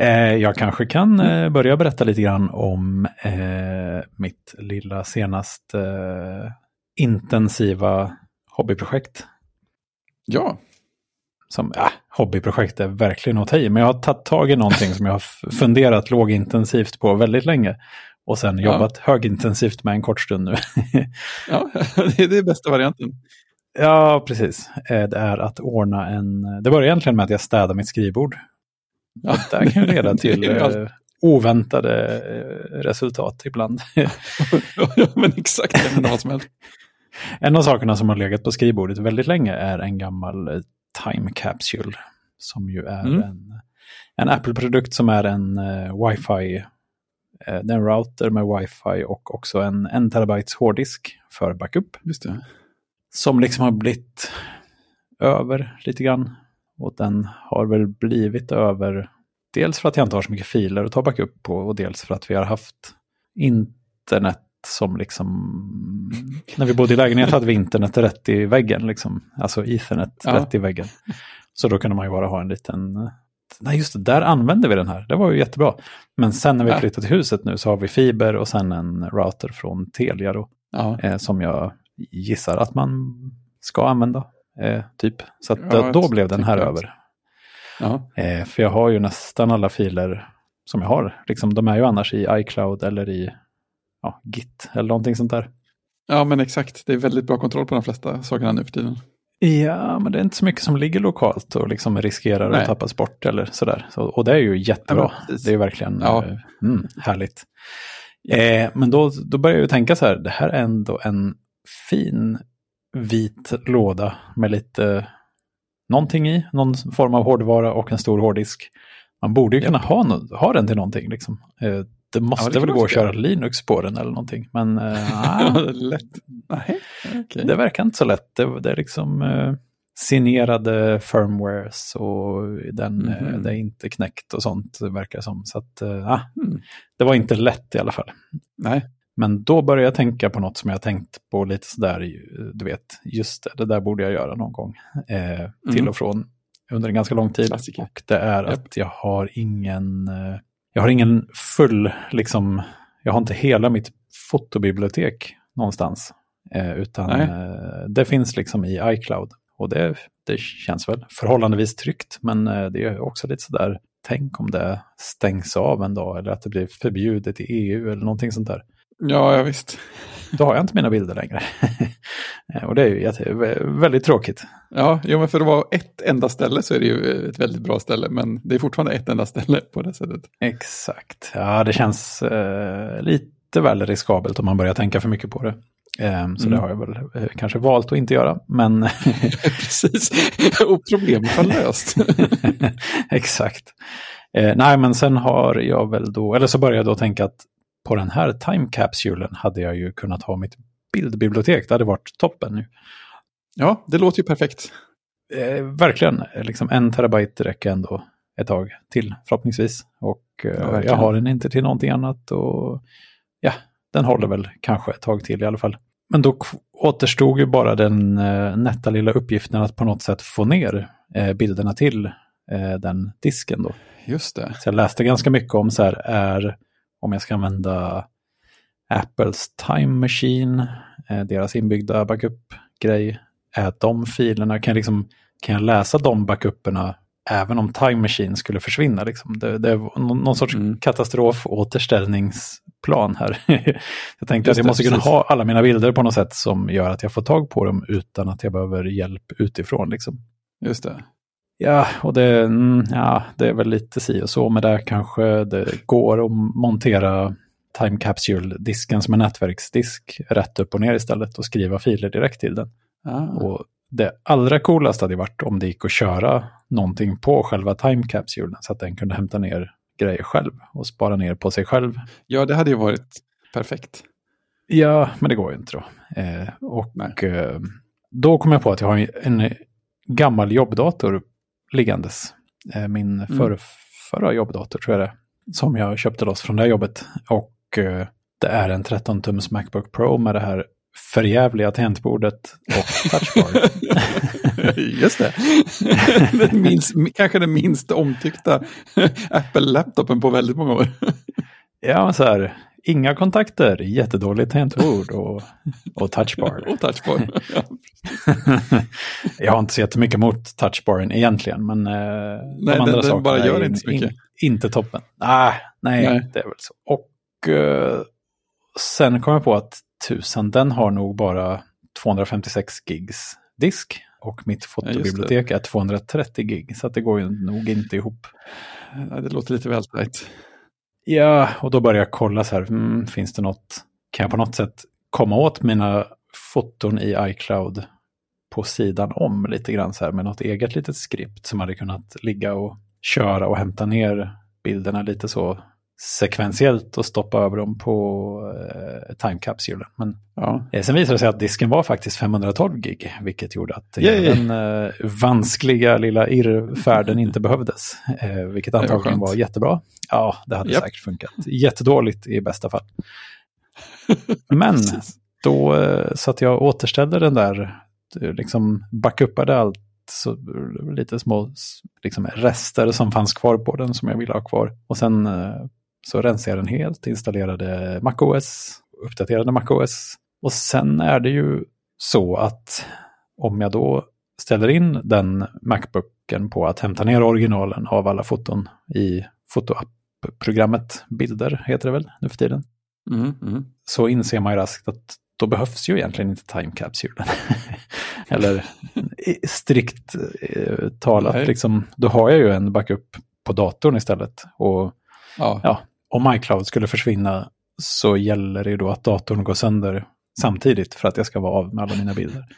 Eh, jag kanske kan eh, börja berätta lite grann om eh, mitt lilla senaste intensiva hobbyprojekt. Ja. Som, ja, hobbyprojekt är verkligen att ta i, men jag har tagit tag i någonting som jag har funderat lågintensivt på väldigt länge. Och sen jobbat ja. högintensivt med en kort stund nu. ja, det är den bästa varianten. Ja, precis. Det är att ordna en... Det börjar egentligen med att jag städar mitt skrivbord. Det kan leda till eh, oväntade eh, resultat ibland. ja, men exakt. Det vad som helst. En av sakerna som har legat på skrivbordet väldigt länge är en gammal Time Capsule. Som ju är mm. en, en Apple-produkt som är en uh, wifi, uh, en router med wifi och också en 1 terabytes hårddisk för backup. Det. Som liksom har blivit över lite grann. Och den har väl blivit över, dels för att jag inte har så mycket filer att ta backup på och dels för att vi har haft internet som liksom... När vi bodde i lägenhet hade vi internet rätt i väggen, liksom. alltså ethernet ja. rätt i väggen. Så då kunde man ju bara ha en liten... Nej, just det, där använde vi den här. Det var ju jättebra. Men sen när vi flyttade till huset nu så har vi fiber och sen en router från Telia då. Ja. Eh, som jag gissar att man ska använda. Eh, typ. Så att, ja, då blev den här över. Eh, för jag har ju nästan alla filer som jag har. Liksom, de är ju annars i iCloud eller i ja, Git eller någonting sånt där. Ja, men exakt. Det är väldigt bra kontroll på de flesta sakerna nu för tiden. Ja, men det är inte så mycket som ligger lokalt och liksom riskerar Nej. att tappas bort eller sådär. Så, och det är ju jättebra. Ja, det är verkligen ja. eh, mm, härligt. Eh, men då, då börjar jag tänka så här, det här är ändå en fin vit låda med lite någonting i, någon form av hårdvara och en stor hårddisk. Man borde ju kunna ha, ha den till någonting. Liksom. Eh, det måste ja, det väl gå att köra Linux på den eller någonting. Men äh, lätt. Nej, okay. det verkar inte så lätt. Det, det är liksom äh, signerade firmwares och den, mm -hmm. det är inte knäckt och sånt verkar som. Så att, äh, mm. det var inte lätt i alla fall. Nej. Men då började jag tänka på något som jag tänkt på lite sådär, du vet, just det, det där borde jag göra någon gång. Eh, till mm. och från under en ganska lång tid. Klassiker. Och det är yep. att jag har ingen, jag har ingen full, liksom, jag har inte hela mitt fotobibliotek någonstans. Eh, utan eh, det finns liksom i iCloud. Och det, det känns väl förhållandevis tryggt. Men eh, det är också lite sådär, tänk om det stängs av en dag eller att det blir förbjudet i EU eller någonting sånt där. Ja, ja visst. Då har jag inte mina bilder längre. och det är ju jätte, väldigt tråkigt. Ja, jo, men för att vara ett enda ställe så är det ju ett väldigt bra ställe. Men det är fortfarande ett enda ställe på det sättet. Exakt. Ja, det känns eh, lite väl riskabelt om man börjar tänka för mycket på det. Um, så mm. det har jag väl uh, kanske valt att inte göra. Men Precis, och problemet har löst. Exakt. Uh, nej, men sen har jag väl då, eller så började jag då tänka att på den här time capsulen hade jag ju kunnat ha mitt bildbibliotek. Det hade varit toppen nu. Ja, det låter ju perfekt. Eh, verkligen, liksom en terabyte räcker ändå ett tag till förhoppningsvis. Och eh, ja, jag har den inte till någonting annat och ja, den håller väl kanske ett tag till i alla fall. Men då återstod ju bara den eh, nätta lilla uppgiften att på något sätt få ner eh, bilderna till eh, den disken då. Just det. Så jag läste ganska mycket om så här, är om jag ska använda Apples Time Machine, eh, deras inbyggda backup-grej, är de filerna, kan jag, liksom, kan jag läsa de backupperna även om Time Machine skulle försvinna? Liksom? Det, det är någon, sorts mm. katastrofåterställningsplan här. jag tänkte Just att jag måste kunna ha alla mina bilder på något sätt som gör att jag får tag på dem utan att jag behöver hjälp utifrån. Liksom. Just det. Ja, och det, mm, ja, det är väl lite si och så med det kanske. Det går att montera Time Capsule-disken som en nätverksdisk rätt upp och ner istället och skriva filer direkt till den. Ah. Och det allra coolaste hade varit om det gick att köra någonting på själva Time Capsule så att den kunde hämta ner grejer själv och spara ner på sig själv. Ja, det hade ju varit perfekt. Ja, men det går ju inte då. Eh, och eh, då kom jag på att jag har en gammal jobbdator liggandes. Eh, min mm. för, förra jobbdator tror jag det som jag köpte loss från det jobbet. Och eh, det är en 13-tums Macbook Pro med det här förjävliga tangentbordet och touchbar. Just det. den minst, kanske den minst omtyckta Apple-laptopen på väldigt många år. ja, så här, inga kontakter, jättedåligt tangentbord och, och touchbar. och touchbar. jag har inte så jättemycket emot touchbaren egentligen, men eh, nej, de andra den, sakerna den bara gör är inte så mycket. In, inte toppen. Ah, nej, nej, det är väl så. Och eh, sen kom jag på att tusan, den har nog bara 256 gigs disk. Och mitt fotobibliotek ja, är 230 gig, så det går ju nog inte ihop. Ja, det låter lite väl tajt. Ja, och då började jag kolla så här, mm, finns det något, kan jag på något sätt komma åt mina foton i iCloud på sidan om lite grann så här med något eget litet skript som hade kunnat ligga och köra och hämta ner bilderna lite så? Sekventiellt och stoppa över dem på eh, timecapsulen. Men ja. eh, sen visade det sig att disken var faktiskt 512 gig, vilket gjorde att den eh, vanskliga lilla irrfärden inte behövdes. Eh, vilket antagligen var, var jättebra. Ja, det hade yep. säkert funkat. Jättedåligt i bästa fall. Men då eh, så att jag återställde den där, liksom backuppade allt så lite små liksom, rester som fanns kvar på den som jag ville ha kvar. Och sen eh, så rensade jag den helt, installerade MacOS, uppdaterade MacOS. Och sen är det ju så att om jag då ställer in den Macbooken på att hämta ner originalen av alla foton i fotoapp-programmet Bilder, heter det väl nu för tiden. Mm, mm. Så inser man ju raskt att då behövs ju egentligen inte timecapsulen. Eller strikt eh, talat, liksom, då har jag ju en backup på datorn istället. Och ja. ja. Om iCloud skulle försvinna så gäller det ju då att datorn går sönder samtidigt för att jag ska vara av med alla mina bilder.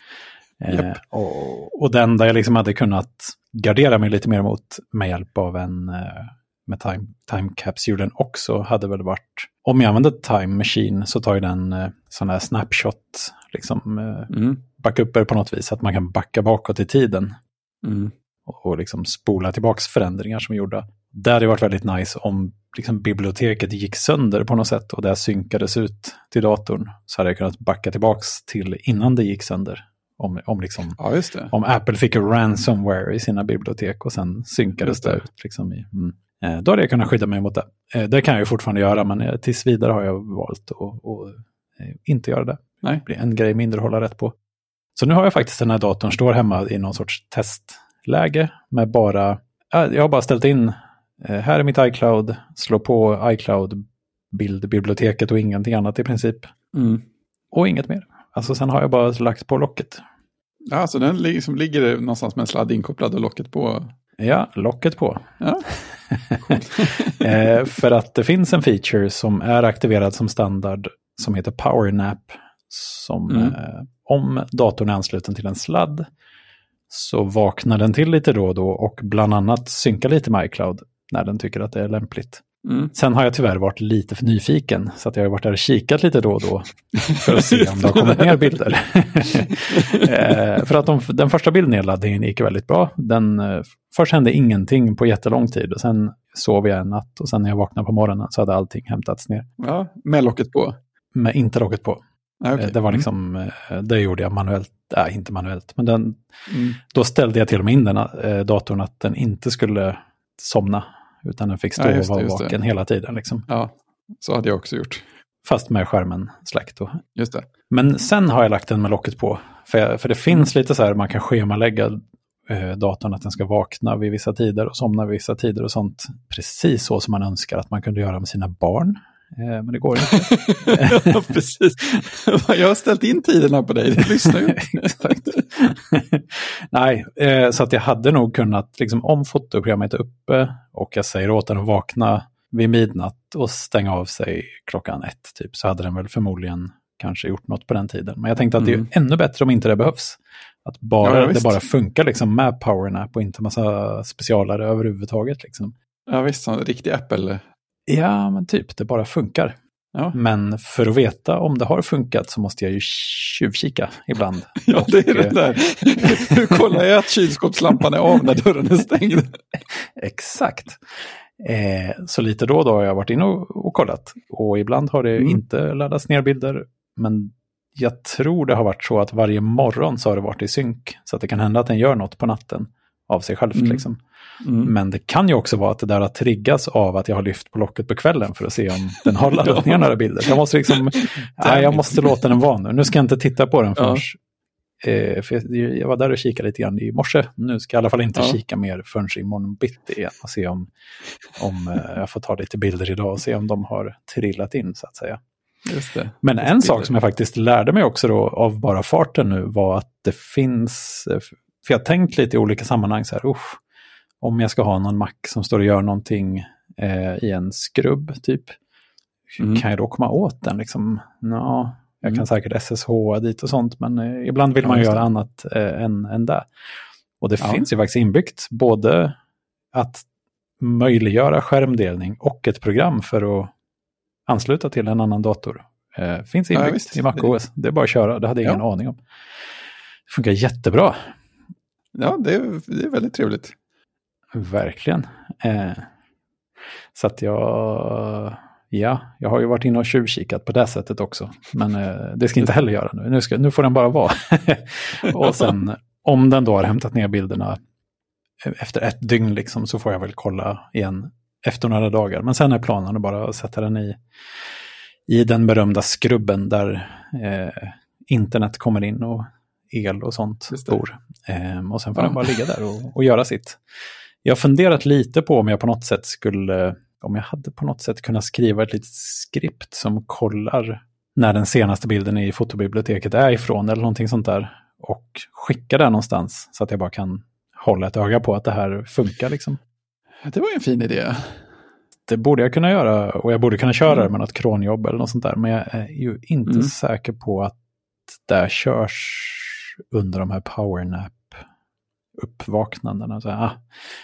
Yep. Eh, och, och den där jag liksom hade kunnat gardera mig lite mer mot med hjälp av en eh, med time, time också hade väl varit, om jag använder Time Machine så tar ju den eh, sådana här snapshot, liksom eh, mm. backuper på något vis, att man kan backa bakåt i tiden. Mm. Och, och liksom spola tillbaka förändringar som är gjorda. Det hade varit väldigt nice om liksom, biblioteket gick sönder på något sätt och det synkades ut till datorn. Så hade jag kunnat backa tillbaka till innan det gick sönder. Om, om, liksom, ja, om Apple fick ransomware i sina bibliotek och sen synkades det. det ut. Liksom, i, mm. Eh, då hade jag kunnat skydda mig mot det. Eh, det kan jag ju fortfarande göra, men eh, tills vidare har jag valt att, att inte göra det. Nej. Det blir en grej mindre att hålla rätt på. Så nu har jag faktiskt den här datorn, står hemma i någon sorts testläge med bara, jag har bara ställt in, här är mitt iCloud, slå på iCloud bildbiblioteket och ingenting annat i princip. Mm. Och inget mer. Alltså sen har jag bara lagt på locket. Ja, så den liksom ligger någonstans med en sladd inkopplad och locket på? Ja, locket på. Ja. eh, för att det finns en feature som är aktiverad som standard som heter PowerNap. Som mm. eh, om datorn är ansluten till en sladd så vaknar den till lite då och då och bland annat synkar lite med iCloud när den tycker att det är lämpligt. Mm. Sen har jag tyvärr varit lite för nyfiken så att jag har varit där och kikat lite då och då för att se om det har kommit ner bilder. eh, för att de, den första bildnedladdningen gick väldigt bra. Den, eh, först hände ingenting på jättelång tid och sen sov jag en natt och sen när jag vaknade på morgonen så hade allting hämtats ner. Ja, med locket på? Med inte locket på. Ah, okay. Eh, det var mm. liksom, mm. det gjorde jag manuellt, äh, inte manuellt, men den, mm. då ställde jag till och med in den äh, datorn att den inte skulle somna utan den fick stå ja, och vara vaken hela tiden. Liksom. Ja, så hade jag också gjort. Fast med skärmen släckt. Då. Just det. Men sen har jag lagt den med locket på. För, för det finns lite så här, man kan schemalägga eh, datorn att den ska vakna vid vissa tider och somna vid vissa tider och sånt. Precis så som man önskar att man kunde göra med sina barn. Eh, men det går inte. ja, precis. Jag har ställt in tiderna på dig, det lyssnar ju. Nej, eh, så att jag hade nog kunnat, liksom, om fotoprogrammet är uppe och jag säger åt den att vakna vid midnatt och stänga av sig klockan ett, typ, så hade den väl förmodligen kanske gjort något på den tiden. Men jag tänkte att mm. det är mm. ännu bättre om inte det behövs. Att bara, ja, det bara funkar liksom med PowerNap och inte massa specialare överhuvudtaget. Liksom. Ja visst, en riktig Apple Ja, men typ, det bara funkar. Ja. Men för att veta om det har funkat så måste jag ju tjuvkika ibland. ja, det är det eh, där. Hur kollar jag att kylskåpslampan är av när dörren är stängd? Exakt. Eh, så lite då och då har jag varit inne och, och kollat. Och ibland har det mm. inte laddats ner bilder. Men jag tror det har varit så att varje morgon så har det varit i synk. Så att det kan hända att den gör något på natten av sig själv. Mm. Liksom. Mm. Men det kan ju också vara att det där har triggats av att jag har lyft på locket på kvällen för att se om den har laddat ner några bilder. Jag måste liksom, nej, jag måste låta den vara nu. Nu ska jag inte titta på den förrän, eh, för jag, var där och kikade lite grann i morse. Nu ska jag i alla fall inte Ja. kika mer förrän imorgon bitti igen och se om, om eh, jag får ta lite bilder idag och se om de har trillat in så att säga. Just det. Men Just en bilder. sak som jag faktiskt lärde mig också då av bara farten nu var att det finns, för jag har tänkt lite i olika sammanhang så här, usch, om jag ska ha någon Mac som står och gör någonting eh, i en skrubb typ, Mm. kan jag då komma åt den liksom? Ja, jag Mm. kan säkert SSH dit och sånt, men eh, ibland vill Ja, man just göra annat eh, än, än det. Och det Ja. finns ju faktiskt inbyggt både att möjliggöra skärmdelning och ett program för att ansluta till en annan dator. Eh, finns Ja, inbyggt visst. i MacOS. Det är bara att köra, det hade jag ingen Ja. aning om. Det funkar jättebra, Ja, det är, det är väldigt trevligt. Verkligen. Eh, så att jag, ja, jag har ju varit inne och tjuvkikat på det sättet också. Men eh, det ska inte heller göra nu. Nu, ska, nu får den bara vara. och sen om den då har hämtat ner bilderna efter ett dygn liksom, så får jag väl kolla igen efter några dagar. Men sen är planen att bara sätta den i, i den berömda skrubben där eh, internet kommer in och el och sånt bor. Eh, och sen får Ja. den bara ligga där och, och göra sitt. Jag har funderat lite på om jag på något sätt skulle, om jag hade på något sätt kunnat skriva ett litet skript som kollar när den senaste bilden i fotobiblioteket är ifrån eller någonting sånt där. Och skicka det någonstans så att jag bara kan hålla ett öga på att det här funkar liksom. Det var ju en fin idé. Det borde jag kunna göra och jag borde kunna köra Mm. det med något kronjobb eller något sånt där. Men jag är ju inte Mm. säker på att det körs under de här powernap uppvaknandena. Så, ah,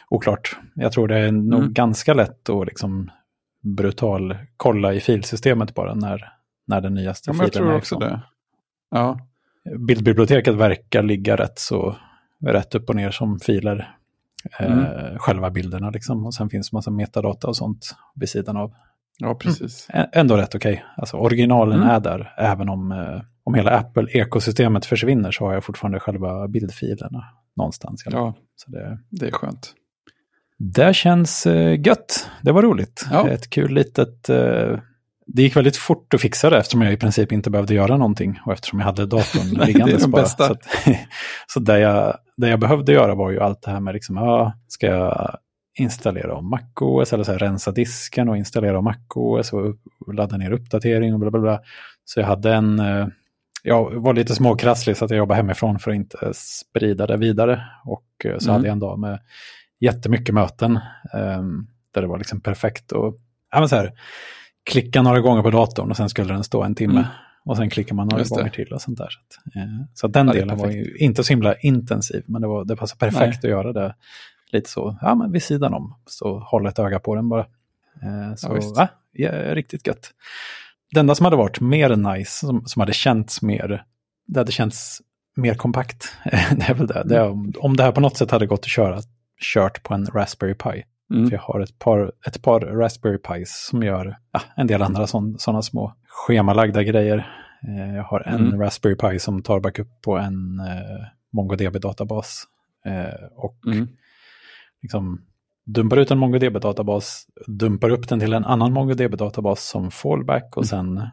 oklart. Jag tror det är nog Mm. ganska lätt att liksom brutal kolla i filsystemet bara när, när den nyaste Ja, men jag filen tror är också ifrån. det. Ja, Bildbiblioteket verkar ligga rätt så rätt upp och ner som filer. Mm. Eh, själva bilderna liksom. Och sen finns massa metadata och sånt vid sidan av. ja precis. Ä- Ändå rätt okej. Alltså originalen Mm. är där. Även om, eh, om hela Apple-ekosystemet försvinner så har jag fortfarande själva bildfilerna någonstans. Ja, Så det, det är skönt. det känns eh, gött. Det var roligt. Ja. Ett kul litet... Eh, det gick väldigt fort att fixa det eftersom jag i princip inte behövde göra någonting och eftersom jag hade datorn Nej, liggandes de bara. bästa. Så, att, så det, jag, det jag behövde göra var ju allt det här med liksom, ja, ska jag installera om MacOS eller så här, rensa disken och installera om MacOS och ladda ner uppdatering och bla bla bla. Så jag hade en, eh, jag var lite småkrasslig så att jag jobbade hemifrån för att inte sprida det vidare. Och eh, så Mm. hade jag en dag med jättemycket möten ehm, där det var liksom perfekt och ja, men så här, klicka några gånger på datorn och sen skulle den stå en timme. Mm. Och sen klickar man några Just det. gånger till och sånt där. Så, att, eh, så den Ja, det delen var ju inte så himla intensiv, men det, var, det passade perfekt Nej. att göra det lite så, ja men vid sidan om. Så hålla ett öga på den bara. Eh, så ja, ja, riktigt gött. Det enda som hade varit mer nice, som, som hade känts mer, det hade känts mer kompakt. det är väl det. det är, om, det här på något sätt hade gått att köra, kört på en Raspberry Pi. Mm. För jag har ett par, ett par Raspberry Pis som gör ja, en del andra sådana små schemalagda grejer. Eh, jag har en Mm. Raspberry Pi som tar backup på en eh, MongoDB-databas. Eh, och Mm. liksom dumpar ut en MongoDB-databas, dumpar upp den till en annan MongoDB-databas som fallback och Mm. sen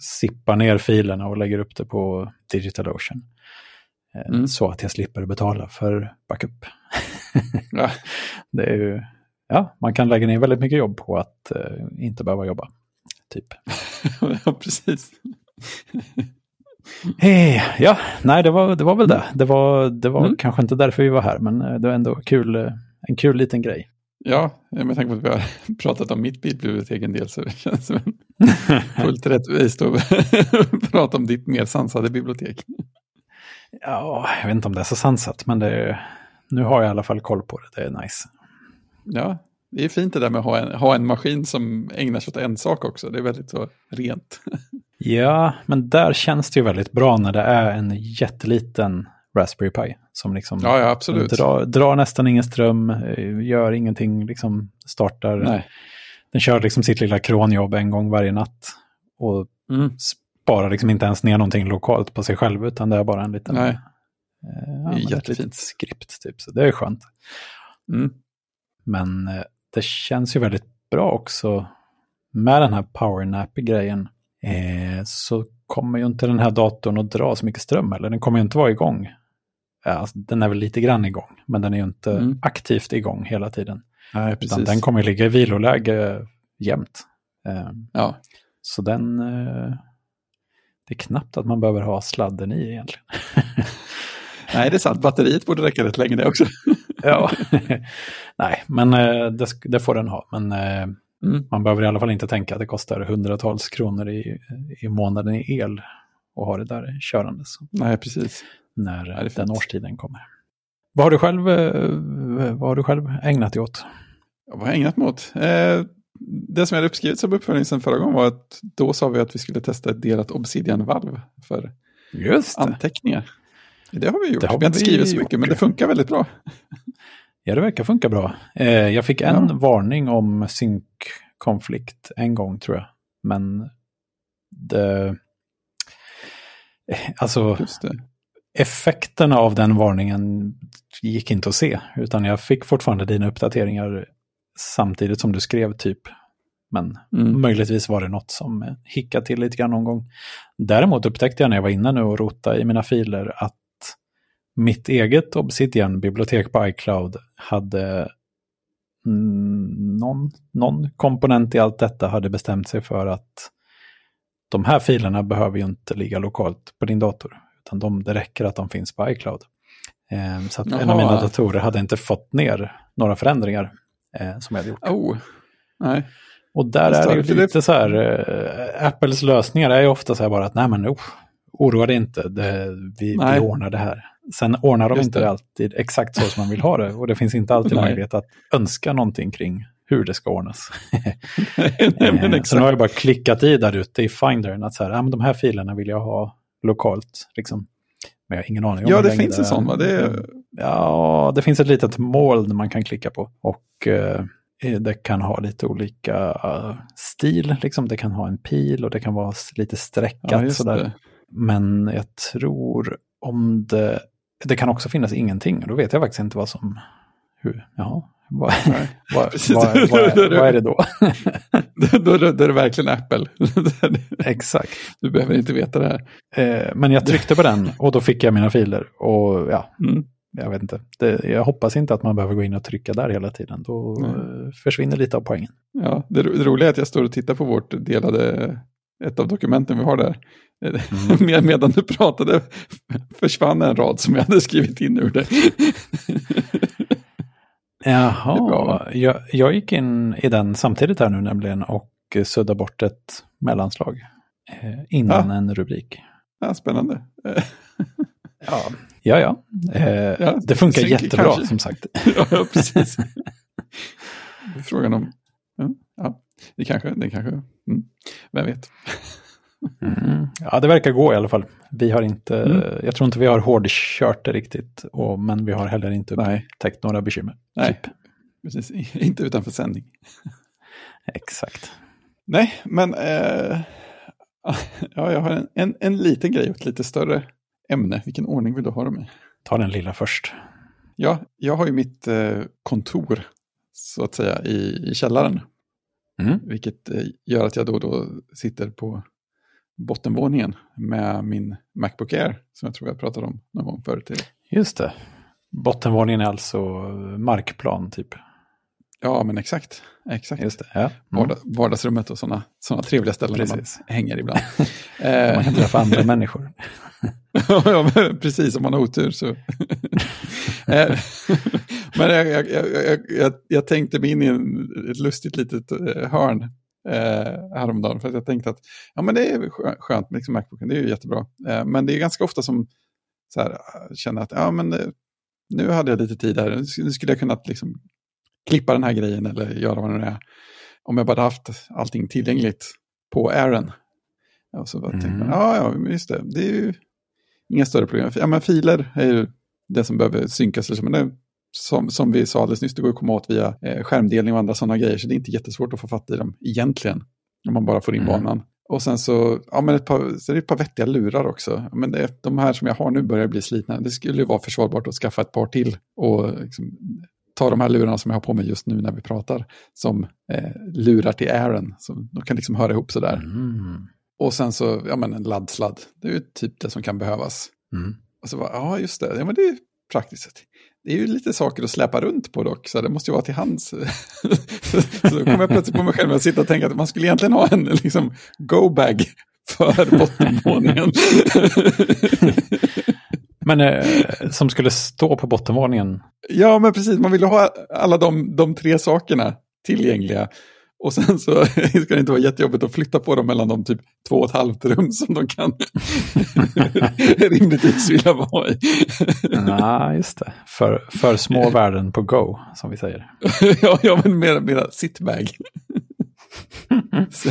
sippar ner filerna och lägger upp det på DigitalOcean. Eh, Mm. Så att jag slipper betala för backup. Ja. Det är ju, ja, man kan lägga ner väldigt mycket jobb på att eh, inte behöva jobba. Typ. ja, precis. Hey, ja, nej, det var, det var väl det. Det var, det var Mm. kanske inte därför vi var här, men eh, det var ändå kul, eh, kul liten grej. Ja, med tanke på att vi har pratat om mitt bildbibliotek en del så känns det som en fullt rättvist att prata om ditt mer sansade bibliotek. Ja, jag vet inte om det är så sansat, men det är, nu har jag i alla fall koll på det. Det är nice. Ja, det är fint det där med att ha en, ha en maskin som ägnar sig åt en sak också. Det är väldigt så rent. Ja, men där känns det ju väldigt bra när det är en jätteliten Raspberry Pi. Som liksom Ja, ja, absolut. Drar, drar nästan ingen ström, eh, gör ingenting, liksom startar. Nej. Den kör liksom sitt lilla kronjobb en gång varje natt. Och Mm. sparar liksom inte ens ner någonting lokalt på sig själv, utan det är bara en liten... Nej. Eh, ja, Det är jättefint. skript, typ. Så det är skönt. Mm. Men eh, det känns ju väldigt bra också med den här powernap-grejen. Eh, så kommer ju inte den här datorn att dra så mycket ström, eller den kommer ju inte vara igång. Ja, Alltså, den är väl lite grann igång, men den är ju inte Mm. aktivt igång hela tiden. Nej, precis. den kommer ligga i viloläge jämt. Eh, Ja, så den... Eh, det är knappt att man behöver ha sladden i egentligen. nej det är sant. Batteriet borde räcka rätt länge det också. ja. Nej, men eh, det, det får den ha. Men eh, Mm. man behöver i alla fall inte tänka att det kostar hundratals kronor i, i månaden i el och ha det där körandes Nej, precis. När det är eh, den fint. årstiden kommer. Vad har du själv, eh, vad har du själv ägnat dig åt? Ja, vad har jag ägnat mig åt? Eh, det som jag hade uppskrivit som uppföljning sen förra gången var att då sa vi att vi skulle testa ett delat Obsidian-valv för Just anteckningar. Det har vi gjort. Det har vi har inte vi skrivit så gjort, mycket, men ja. det funkar väldigt bra. Ja, det verkar funka bra. Eh, jag fick en Ja. varning om synkkonflikt en gång tror jag. Men det... Alltså, Just det. Effekterna av den varningen gick inte att se. Utan jag fick fortfarande dina uppdateringar samtidigt som du skrev typ. Men Mm. möjligtvis var det något som hickade till lite grann någon gång. Däremot upptäckte jag när jag var inne nu och rotade i mina filer att mitt eget Obsidian-bibliotek på iCloud hade någon, någon komponent i allt detta hade bestämt sig för att de här filerna behöver ju inte ligga lokalt på din dator. Utan de, det räcker att de finns på iCloud. Eh, så att en av Jaha. mina datorer hade inte fått ner några förändringar eh, som jag hade gjort. Oh, nej. Och där är det ju lite så här, eh, Apples lösningar är ju ofta så här bara att nej men oh, oroa dig inte, det, vi, vi ordnar det här. Sen ordnar de Just inte det. alltid exakt så som man vill ha det och det finns inte alltid Nej. möjlighet att önska någonting kring hur det ska ordnas. nej Eh, så nu har jag bara klickat i där ute i Findern att så här, ah, men de här filerna vill jag ha lokalt. Liksom. Men jag har ingen aning om Ja, det finns en sån va? Det Ja, det finns ett litet moln man kan klicka på. Och eh, det kan ha lite olika eh, stil. Liksom. Det kan ha en pil och det kan vara lite ja, streckat. just sådär. det. Men jag tror om det... Det kan också finnas ingenting. Då vet jag faktiskt inte vad som... Hur, jaha, vad, vad, vad, vad, vad är det då? då, då, då är det verkligen Apple. Exakt. du behöver inte veta det här. Eh, men jag tryckte på den och då fick jag mina filer. Och ja, Mm. jag vet inte. Det, jag hoppas inte att man behöver gå in och trycka där hela tiden. Då eh, försvinner lite av poängen. Ja, det, det roliga är att jag står och tittar på vårt delade, ett av dokumenten vi har där. Med, medan du pratade försvann en rad som jag hade skrivit in ur det. Jaha, jag, jag gick in i den samtidigt här nu nämligen och suddade bort ett mellanslag eh, innan Ja. en rubrik. Ja, spännande. Ja, ja. ja. Eh, Ja, det funkar synk jättebra kanske. som sagt. ja, precis. Frågan om, ja, ja det kanske, det kanske, mm, vem vet. Mm. Ja, det verkar gå i alla fall. Vi har inte, Mm. jag tror inte vi har hårdkört det riktigt, och, men vi har heller inte upptäckt några bekymmer. Nej, Typ. precis, inte utanför sändning. Exakt. Nej, men eh, ja, jag har en, en, en liten grej och ett lite större ämne. Vilken ordning vill du ha dem i? Ta den lilla först. Ja, jag har ju mitt eh, kontor, så att säga, i, i källaren. Mm. Vilket eh, gör att jag då och då sitter på bottenvåningen med min Macbook Air, som jag tror jag pratade om någon gång förut. till. Just det. Bottenvåningen är alltså markplan typ. Ja, men exakt. exakt. Just det. Ja. Mm. Vardag, vardagsrummet och sådana såna trevliga ställen där Precis. man hänger ibland. Man eh, kan träffa andra människor. ja, precis, om man har otur så. Eh, men jag, jag, jag, jag, tänkte mig in i en, ett lustigt litet eh, hörn eh, häromdagen. För att jag tänkte att ja, men det är skö- skönt med liksom Macbooken, det är ju jättebra. Eh, men det är ganska ofta som så här, jag känner att ja, men, eh, nu hade jag lite tid här, nu sk- nu skulle jag kunnat liksom, klippa den här grejen eller göra vad det nu är. Om jag bara haft allting tillgängligt på Airen. Och så bara tänkte Mm. man, ja, ja, just det, det är ju inga större problem. Ja, men filer är ju det som behöver synkas. liksom. Men det, som, som vi sa alldeles nyss, det går att komma åt via eh, skärmdelning och andra sådana grejer. Så det är inte jättesvårt att få fatt i dem egentligen. Om man bara får in Mm. banan. Och sen så, ja men ett par, så är det ett par vettiga lurar också. Men det, de här som jag har nu börjar bli slitna. Det skulle ju vara försvarbart att skaffa ett par till och liksom, ta de här lurarna som jag har på mig just nu när vi pratar. Som eh, lurar till Aaron. Så de kan liksom höra ihop sådär. Mm. Och sen så, ja men en laddsladd. Det är ju typ det som kan behövas. Mm. Och så bara, ja just det, ja men det är praktiskt. Det är ju lite saker att släpa runt på dock, så det måste ju vara till hands. så kommer jag plötsligt på mig själv att sitta och tänka att man skulle egentligen ha en liksom, go-bag för bottenvåningen. Men eh, som skulle stå på bottenvåningen. ja, men precis, man vill ha alla de, de tre sakerna tillgängliga. Och sen så ska det inte vara jättejobbigt att flytta på dem mellan de typ två och ett halvt rum som de kan rimligtvis vilja vara i. Nej, just det. För, för små värden på Go, som vi säger. ja, ja, men mera, mera sittbag. Så-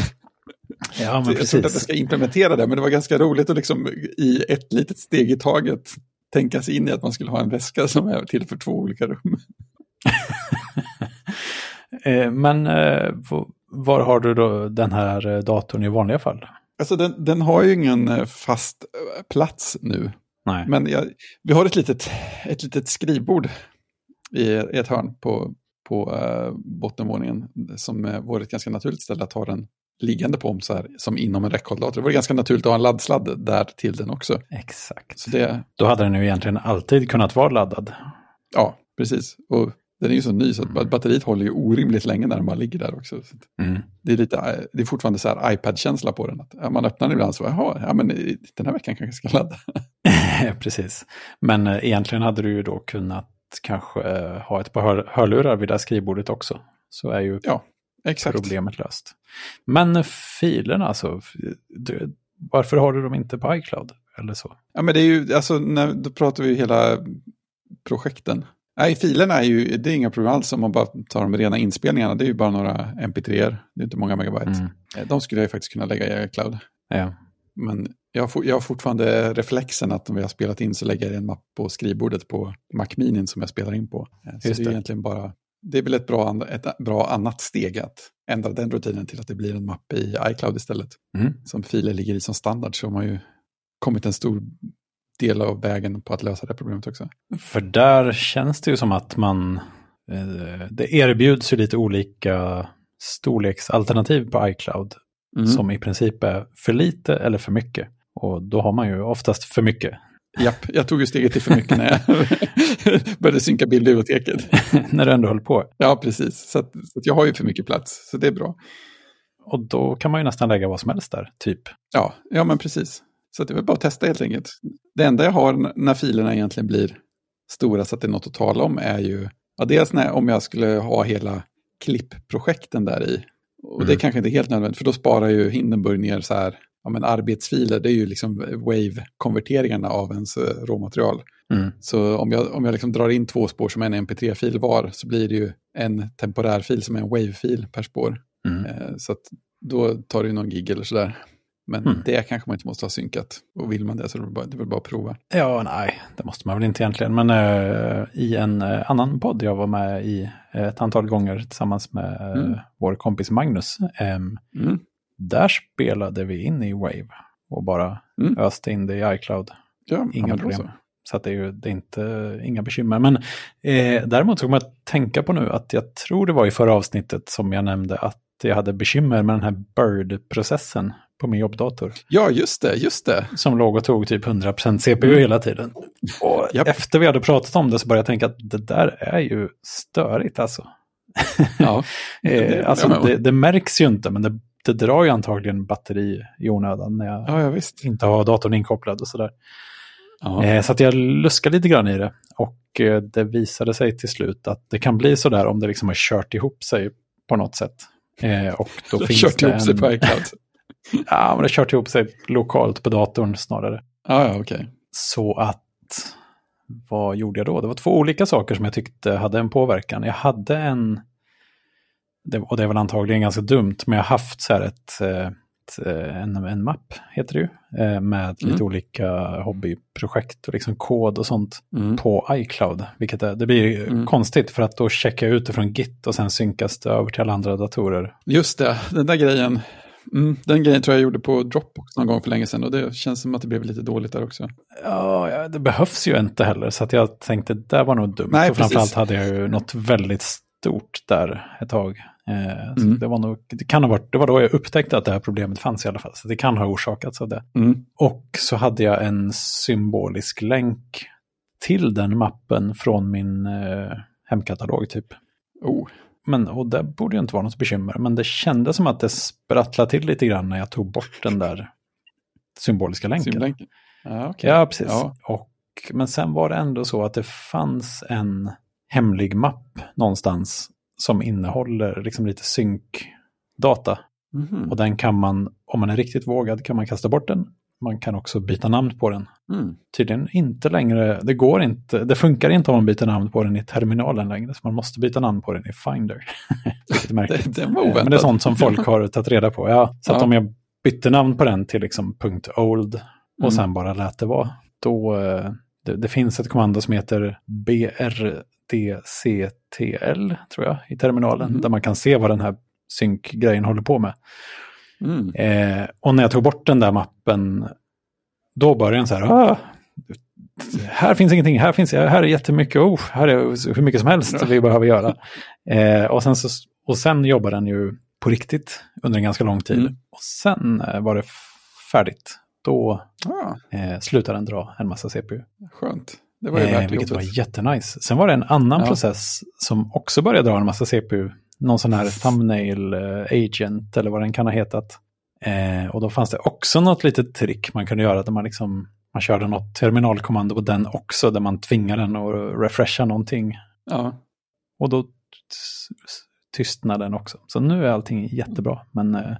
Ja, Så jag tror inte att jag ska implementera det, men det var ganska roligt att liksom i ett litet steg i taget tänka sig in i att man skulle ha en väska som är till för två olika rum. Eh, Men eh, var har du då den här eh, datorn i vanliga fall? Alltså den, den har ju ingen fast plats nu, Nej. men jag, vi har ett litet, ett litet skrivbord i, ett hörn på, på bottenvåningen som vore ett ganska naturligt ställe att ha den liggande på om så här, som inom en räckhålldator. Det vore ganska naturligt att ha en laddsladd där till den också. Exakt. Så det, Då hade den ju egentligen alltid kunnat vara laddad. Ja, precis. Och den är ju så ny så att batteriet håller ju orimligt länge när den bara ligger där också. Mm. det, är lite, det är fortfarande så här iPad-känsla på den. Att, man öppnar den ibland så, jaha, ja, men den här veckan kanske jag ska ladda. Precis. Men eh, egentligen hade du ju då kunnat kanske eh, ha ett par hör hörlurar vid det här skrivbordet också. Så är ju Ja, problemet löst. Men eh, filerna alltså, du, varför har du dem inte på iCloud? Eller så? Ja, men det är ju, alltså, när, då pratar vi hela projekten. Nej, filerna är ju, det är inga problem alls om man bara tar de rena inspelningarna. Det är ju bara några mp3, det är inte många megabyte. Mm. Eh, De skulle jag ju faktiskt kunna lägga i iCloud. Ja. Men jag jag har fortfarande reflexen att om vi har spelat in så lägger jag en mapp på skrivbordet på Mac Mini som jag spelar in på. Eh, Så Just det är det. egentligen bara, det är väl ett bra, ett bra annat steg att ändra den rutinen till att det blir en mapp i iCloud istället. Mm. Som filer ligger i som standard så har man ju kommit en stor del av vägen på att lösa det problemet också. För där känns det ju som att man... Eh, det erbjuds ju lite olika storleksalternativ på iCloud. Mm. Som i princip är för lite eller för mycket. Och då har man ju oftast för mycket. Japp, jag tog ju steget till för mycket när jag började synka bildbiblioteket. när du ändå höll på. Ja, precis. Så, att, så att jag har ju för mycket plats, så det är bra. Och då kan man ju nästan lägga vad som helst där, typ. Ja, ja men precis. Så det är väl bara att testa helt enkelt. Det enda jag har när filerna egentligen blir stora så att det är något att tala om är ju, ja, dels när, om jag skulle ha hela klippprojekten där i. Och det är Mm. kanske inte helt nödvändigt, för då sparar ju Hindenburg ner så här, ja men arbetsfiler, det är ju liksom wave-konverteringarna av ens eh, råmaterial. Mm. Så om jag, om jag liksom drar in två spår som en mp3-fil var så blir det ju en temporär fil som är en wave-fil per spår. Mm. Eh, Så då tar det ju någon gig eller sådär. Men Mm. det kanske man inte måste ha synkat. Och vill man det så är det bara, det är väl bara att prova. Ja, nej, det måste man väl inte egentligen. Men eh, i en eh, annan podd jag var med i eh, ett antal gånger tillsammans med Mm. vår kompis Magnus. ehm, Mm. där spelade vi in i Wave och bara Mm. öste in det i iCloud. Ja, Inga problem. så. Så det är ju det är inte, inga bekymmer. Men eh, däremot så kommer jag att tänka på nu att jag tror det var i förra avsnittet som jag nämnde att jag hade bekymmer med den här Bird-processen på min jobbdator. Ja, just det, just det. Som låg och tog typ 100% CPU hela tiden. Och Mm. Japp. efter vi hade pratat om det så började jag tänka att det där är ju störigt alltså. Ja, det Eh, håller alltså det, det märks ju inte men det, det drar ju antagligen batteri i onödan när jag ja, ja inte har datorn inkopplad och sådär. Ja. Eh, så att jag luskade lite grann i det. Och eh, det visade sig till slut att det kan bli sådär om det liksom har kört ihop sig på något sätt. Och då finns kört det ihop sig en... på iCloud. Ja, men det har kört ihop sig lokalt på datorn snarare. Ja, ja, okej. Så att, vad gjorde jag då? Det var två olika saker som jag tyckte hade en påverkan. Jag hade en, och det är väl antagligen ganska dumt, men jag har haft så här ett, ett, eh, en, en mapp, heter det ju, eh, med lite Mm. olika hobbyprojekt och liksom kod och sånt Mm. på iCloud. Vilket är, det blir Mm. konstigt för att då checkar jag ut det från Git och sen synkas det över till alla andra datorer. Just det, den där grejen mm, den grejen tror jag gjorde på Dropbox någon gång för länge sedan och det känns som att det blev lite dåligt där också. Ja, det behövs ju inte heller, så att jag tänkte det var nog dumt. Nej, och framförallt hade jag ju något väldigt stort där ett tag. Eh, Mm. det, var nog, det, kan ha varit, det var då jag upptäckte att det här problemet fanns i alla fall. Så det kan ha orsakats av det. Mm. Och så hade jag en symbolisk länk till den mappen från min eh, hemkatalog typ. Oh. Men, och det borde ju inte vara något bekymmer, men det kändes som att det sprattlade till lite grann när jag tog bort den där symboliska länken. Ja, okej. Ja, precis. Ja. Och, men sen var det ändå så att det fanns en hemlig mapp någonstans som innehåller liksom lite synkdata. Mhm. Och den kan man, om man är riktigt vågad, kan man kasta bort den. Man kan också byta namn på den. Mm. Tydligen inte längre, det går inte, det funkar inte om man byter namn på den i terminalen längre. Så man måste byta namn på den i Finder. Vilket är märkligt. Det, oväntat. Men det är sånt som folk har tagit reda på. Ja, så att Ja. om jag bytte namn på den till liksom .old och Mm. sen bara lät det vara, då eh, det, det finns ett kommando som heter brdctl, tror jag, i terminalen, Mhm. där man kan se vad den här synkgrejen håller på med. Mm. Eh, och när jag tog bort den där mappen, då började den så här, ah, här finns ingenting, här, finns, här är jättemycket, oh, här är hur mycket som helst vi behöver göra. Eh, och, sen så, och sen jobbar den ju på riktigt under en ganska lång tid. Mm. Och sen eh, var det färdigt. Då Ah, eh, slutade den dra en massa CPU. skönt. Det var ju Eh, värt vilket jobbet. var jättenice. Sen var det en annan Ja. process som också började dra en massa CPU. Någon sån här thumbnail eh, agent eller vad den kan ha hetat. Eh, och då fanns det också något litet trick man kunde göra där man liksom man körde något terminalkommando på den också där man tvingar den att refresha någonting. Ja. Och då t- tystnade den också. Så nu är allting jättebra. Men eh,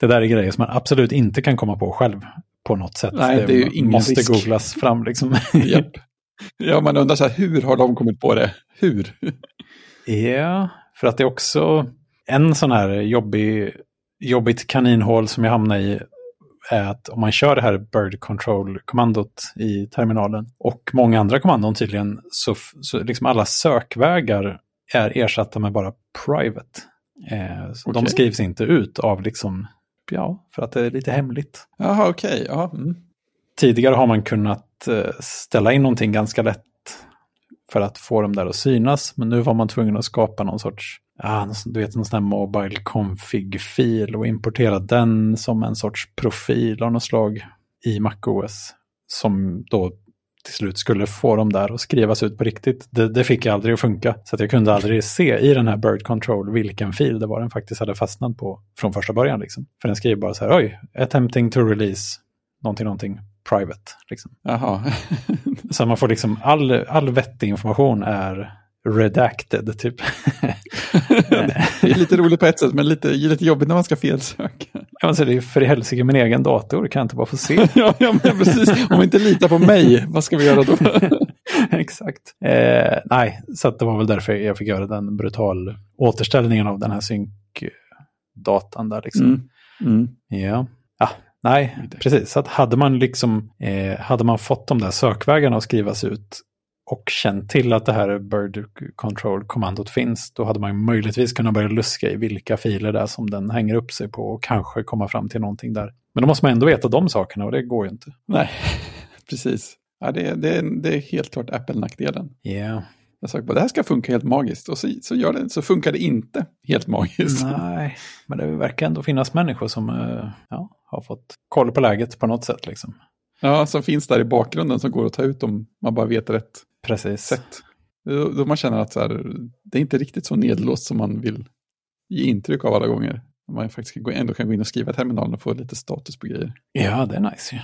det där är grejer som man absolut inte kan komma på själv på något sätt. Nej, det är ju ingen måste risk. googlas fram liksom. Japp. Ja, man undrar så här, hur har de kommit på det? Hur? Ja, för att det är också en sån här jobbig, jobbigt kaninhål som jag hamnar i är att om man kör det här bird control-kommandot i terminalen och många andra kommandon tydligen så, så liksom alla sökvägar är ersatta med bara private. Eh, så De Okej. skrivs inte ut av liksom, ja, för att det är lite hemligt. Jaha, okej. Ja. Mm. Tidigare har man kunnat eh, ställa in någonting ganska lätt för att få dem där att synas. Men nu var man tvungen att skapa någon sorts, ja, du vet någon sån här mobile config-fil och importera den som en sorts profil av något slag i MacOS. Som då till slut skulle få dem där att skrivas ut på riktigt. Det, det fick jag aldrig att funka. Så att jag kunde aldrig se i den här Bird Control vilken fil det var den faktiskt hade fastnat på från första början. Liksom. För den skriver bara så här, oj, attempting to release någonting, någonting private. Liksom. Så man får liksom all, all vettig information är redacted typ. det är lite roligt på ett sätt, men lite, lite jobbigt när man ska felsöka. Ja, alltså det är för i helsike min egen dator, kan jag inte bara få se? ja, ja, men precis. Om vi inte litar på mig, vad ska vi göra då? Exakt. Eh, nej, så att det var väl därför jag fick göra den brutal återställningen av den här synkdatan där liksom. Mm. Mm. Ja. ja, nej, precis. Så att hade man liksom, eh, hade man fått de där sökvägarna att skrivas ut och känt till att det här bird control-kommandot finns, då hade man möjligtvis kunnat börja luska i vilka filer det är som den hänger upp sig på och kanske komma fram till någonting där. Men då måste man ändå veta de sakerna och det går ju inte. Nej, precis. Ja, det, är- det, det är helt klart Apple-nackdelen. Ja, Jag sa bara, det här ska funka helt magiskt och så, så, gör det, så funkar det inte helt magiskt. nej, men det verkar ändå finnas människor som eh, ja, har fått koll på läget på något sätt. Liksom. Ja, som finns där i bakgrunden som går att ta ut om man bara vet rätt Precis. sätt. Då, då man känner att så här, det är inte riktigt så nedlåst som man vill ge intryck av alla gånger. Man faktiskt kan gå- ändå kan gå in och skriva i terminalen och få lite status på grejer. Ja, det är nice ju.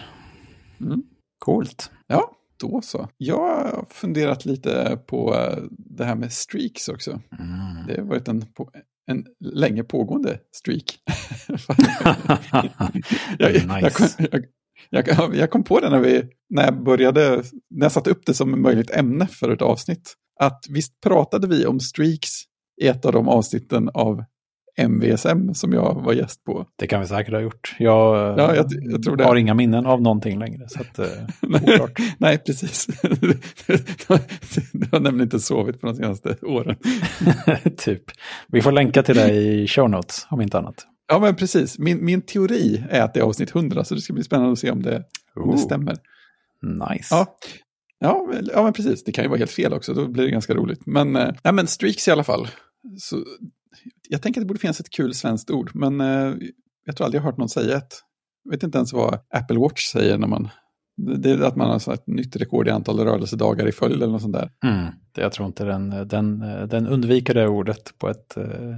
Mm. Coolt. Ja, då så. Jag har funderat lite på eh, det här med streaks också. Mm. Det har varit en, en länge pågående streak. jag, jag, nice. kom, jag, jag, jag kom på det när, vi, när jag började, när jag satte upp det som ett möjligt ämne för ett avsnitt. Att visst pratade vi om streaks i ett av de avsnitten av MVSM som jag var gäst på. Det kan vi säkert ha gjort. Jag, Ja, jag- jag har inga minnen av någonting längre. Så att, eh. Nej, precis. du har nämligen inte sovit på de senaste åren. typ. Vi får länka till det i show notes, om inte annat. Ja, men precis. Min, min teori är att det är avsnitt 100, så det ska bli spännande att se om det, om det stämmer. Nice. Ja. Ja, ja, men precis. Det kan ju vara helt fel också, då blir det ganska roligt. Men, ja, men streaks i alla fall. Så, jag tänker att det borde finnas ett kul svenskt ord, men eh, jag tror aldrig jag har hört någon säga ett. Jag vet inte ens vad Apple Watch säger när man... Det är att man har ett nytt rekord i antal rörelsedagar i följd eller något sånt där. Mm. Det- Jag tror inte den, den, den undviker det ordet på ett eh,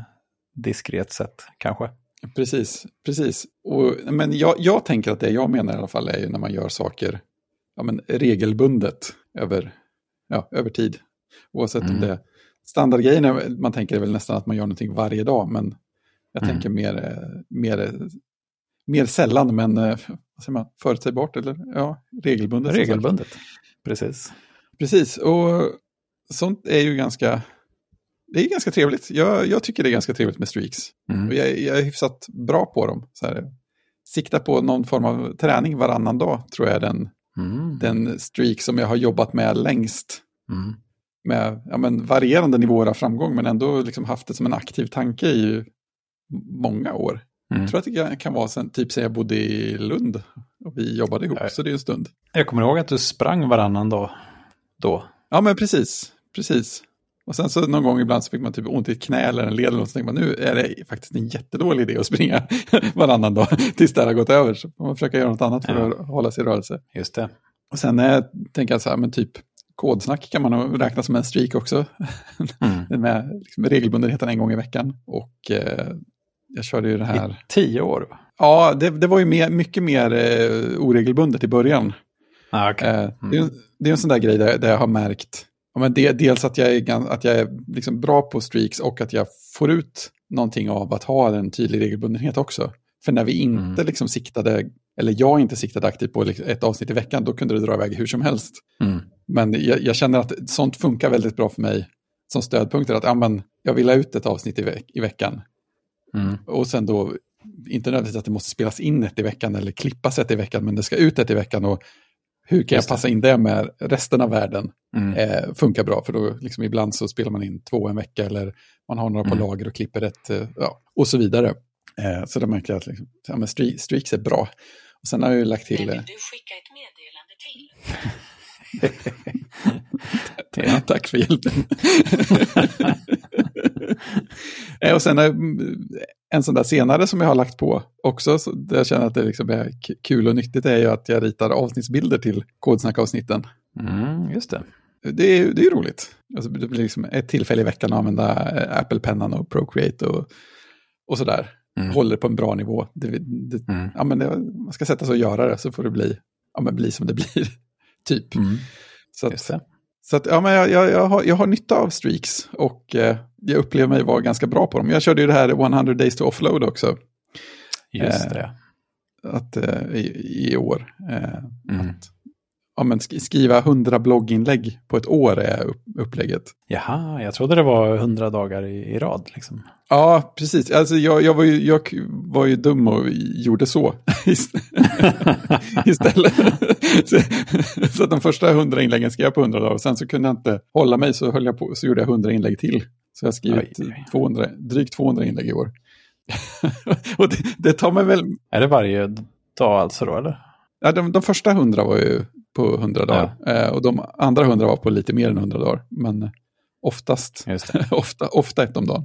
diskret sätt, kanske. Precis, precis. Och, men jag, jag tänker att det jag menar i alla fall är ju när man gör saker ja, men regelbundet över, ja, över tid. Oavsett om Mm. det standardgrejen är, man tänker väl nästan att man gör någonting varje dag, men jag Mm. tänker mer, mer, mer sällan, men eh, vad säger man, förutsägbart eller ja, regelbundet. Regelbundet. Precis. Precis, och sånt är ju ganska, det är ganska trevligt. Jag, jag tycker det är ganska trevligt med streaks. Mm. Och jag, jag är hyfsat bra på dem. Så här, sikta på någon form av träning varannan dag tror jag är den, Mm. den streak som jag har jobbat med längst. Mm. Med ja, men varierande nivåer av framgång men ändå liksom haft det som en aktiv tanke i många år. Mm. Jag tror att det kan- vara sen typ sen jag bodde i Lund och vi jobbade ihop, Ja. så det är en stund. Jag kommer ihåg att du sprang varannan dag då. Ja men precis, precis. Och sen så någon gång ibland så fick man typ ont i ett knä eller en led eller något, så tänkte man nu är det faktiskt en jättedålig idé att springa varannan dag tills det här har gått över. Så man försöka göra något annat för Ja. att hålla sig i rörelse. Just det. Och sen tänker jag så här, men typ kodsnack kan man räkna som en streak också. Mm. med liksom, regelbundenheten en gång i veckan. Och eh, jag körde ju det här. I tio år. Ja, det, det var ju mer, mycket mer eh, oregelbundet i början. Ah, okay. Eh, det, är, en- det är en sån där grej där, där jag har märkt ja, men det, dels att jag är, att jag är liksom bra på streaks och att jag får ut någonting av att ha en tydlig regelbundenhet också. För när vi inte Mm. liksom siktade, eller jag inte siktade aktivt på liksom ett avsnitt i veckan, då kunde det dra iväg hur som helst. Mm. Men jag, jag känner att sånt funkar väldigt bra för mig som stödpunkter. Att ja, men, jag vill ha ut ett avsnitt i, ve- i veckan. Mm. Och sen då, inte nödvändigtvis att det måste spelas in ett i veckan eller klippas ett i veckan, men det ska ut ett i veckan. Och hur kan Just jag det. passa in det med resten av världen? Mm. Eh, funkar bra, för då liksom ibland så spelar man in två en vecka eller man har några på Mm. lager och klipper ett, eh, ja, och så vidare. Eh, så då märker jag att liksom, ja, streaks är bra. Och sen har jag ju lagt Vem till... vill Eh, du skicka ett meddelande till? Ja, tack för hjälpen. Eh, och sen eh, en sån där senare som jag har lagt på också, så där jag känner att det liksom är kul och nyttigt, är ju att jag ritar avsnittsbilder till kodsnackavsnitten. Mm, just det. Det är, det är roligt. Alltså, det blir liksom ett tillfälle i veckan att använda eh, Apple-pennan och Procreate och, och sådär. Mm. Håller på en bra nivå. Det, det, Mm. ja, men man ska sätta sig och göra det så får det bli, ja, men bli som det blir. Typ. Mm. Så att, så att, ja, men jag, jag, jag, har, jag har nytta av streaks och eh, jag upplever mig vara ganska bra på dem. Jag körde ju det här 100 days to offload också Just Eh, det. att, eh, i, i år. Eh, Mm. att, ja, men sk skriva 100 blogginlägg på ett år är upp, upplägget. Jaha, jag trodde det var hundra dagar i, i rad. Liksom. Ja, precis. Alltså, jag, jag, var ju, jag var ju dum och gjorde så istället. så, så de första 100 inläggen skrev jag på 100 dagar och sen så kunde jag inte hålla mig så, höll jag på, så gjorde jag 100 inlägg till. Så jag har skrivit Oj, oj. 200, drygt 200 inlägg i år. och det, det tar mig väl... Är det varje dag alltså då, eller? Ja, de, de första 100 var ju på 100 dagar eh, och de andra 100 var på lite mer än 100 dagar. Men oftast, ofta, ofta ett om dagen.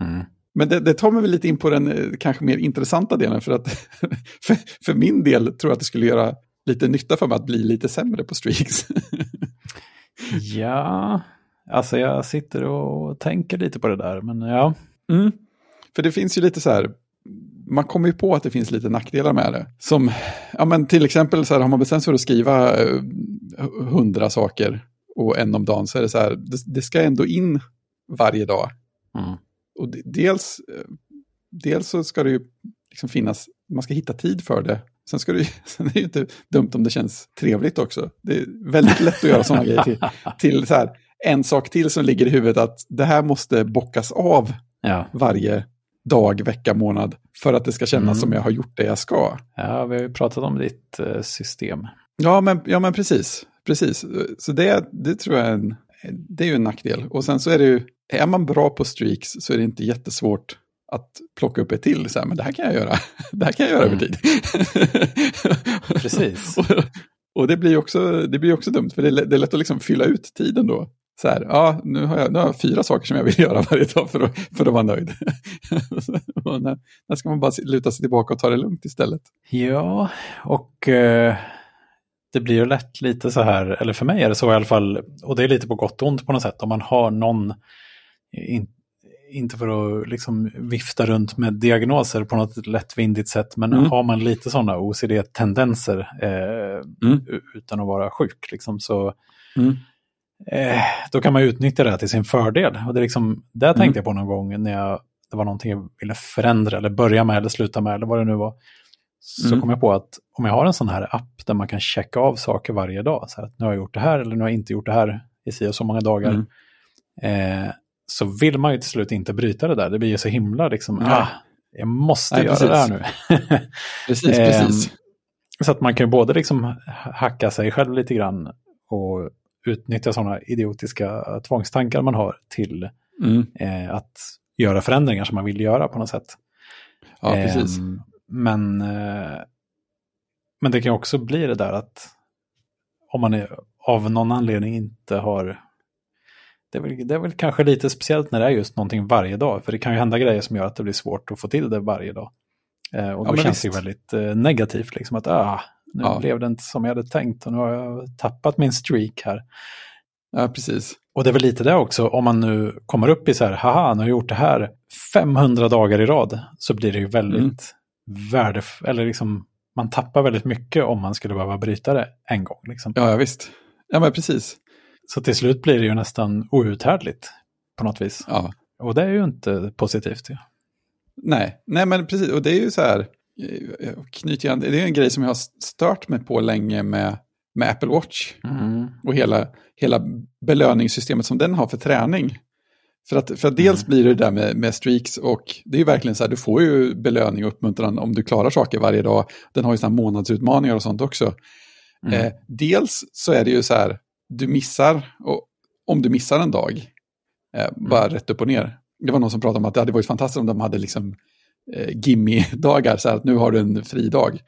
Mm. Men det, det tar mig väl lite in på den eh, kanske mer intressanta delen. För att för, för min del tror jag att det skulle göra lite nytta för mig att bli lite sämre på streaks. Ja, alltså jag sitter och tänker lite på det där, men ja. Mm. För det finns ju lite så här, man kommer ju på att det finns lite nackdelar med det. Som, ja men till exempel så här, har man bestämt sig för att skriva eh, hundra saker och en om dagen så är det så här, det, det ska ändå in varje dag. Mm. Och de- dels, eh, dels så ska det ju liksom finnas, man ska hitta tid för det. Sen, ska det, sen är det ju inte dumt om det känns trevligt också. Det är väldigt lätt att göra sådana grejer till, till så här, en sak till som ligger i huvudet att det här måste bockas av Ja. varje dag, vecka, månad för att det ska kännas Mm. som jag har gjort det jag ska. ja, vi har ju pratat om ditt eh, system. Ja, men, ja, men precis. precis. Så det, det tror jag är en, det är ju en nackdel. Och sen så är det ju, är man bra på streaks så är det inte jättesvårt att plocka upp ett till. Så här, men det här kan jag göra. Det här kan jag göra Mm. över tid. Precis. och, och det blir också, det blir också dumt, för det är, det är lätt att liksom fylla ut tiden då. Så här, ja, nu har, jag, nu har jag fyra saker som jag vill göra varje dag för att, för att vara nöjd. när, när ska man bara luta sig tillbaka och ta det lugnt istället? Ja, och eh, det blir ju lätt lite så här, eller för mig är det så i alla fall, och det är lite på gott och ont på något sätt, om man har någon, in, inte för att liksom vifta runt med diagnoser på något lättvindigt sätt, men Mm. har man lite sådana OCD-tendenser eh, Mm. utan att vara sjuk, liksom, så Mm. Eh, då kan man utnyttja det till sin fördel. Och det är liksom, där Mm. tänkte jag på någon gång när jag, det var någonting jag ville förändra eller börja med eller sluta med eller vad det nu var. Så Mm. kom jag på att om jag har en sån här app där man kan checka av saker varje dag, så här att nu har jag gjort det här eller nu har jag inte gjort det här i si och så många dagar, Mm. eh, så vill man ju till slut inte bryta det där. Det blir ju så himla liksom, Nej. ah, jag måste Nej, göra precis. det här nu. Precis, Ehm, precis. Så att man kan både liksom hacka sig själv lite grann och utnyttja sådana idiotiska tvångstankar man har till Mm. eh, att göra förändringar som man vill göra på något sätt. Ja, precis. Ehm, men, eh, men det kan också bli det där att om man är, av någon anledning inte har det är, väl, det är väl kanske lite speciellt när det är just någonting varje dag, för det kan ju hända grejer som gör att det blir svårt att få till det varje dag. Eh, och Ja, då men känns det visst. väldigt eh, negativt, liksom att ah, nu Ja. blev det inte som jag hade tänkt och nu har jag tappat min streak här. Ja, precis. Och det är väl lite det också, om man nu kommer upp i så här, haha, nu har jag gjort det här 500 dagar i rad, så blir det ju väldigt Mm. värdefullt, eller liksom, man tappar väldigt mycket om man skulle behöva bryta det en gång. Liksom. Ja, ja, visst. Ja, men precis. Så till slut blir det ju nästan outhärdligt på något vis. Ja. Och det är ju inte positivt. ju. Nej, nej men precis. Och det är ju så här, knyter an, det är en grej som jag har stört mig på länge med, med Apple Watch. och hela, hela belöningssystemet som den har för träning. För att, för att dels blir det där med, med streaks och det är ju verkligen så här, du får ju belöning och uppmuntran om du klarar saker varje dag. Den har ju sådana månadsutmaningar och sånt också. Mm. Eh, dels så är det ju så här, du missar, och om du missar en dag, eh, bara rätt upp och ner. Det var någon som pratade om att det hade varit fantastiskt om de hade liksom eh, gimme-dagar, så att nu har du en fri dag.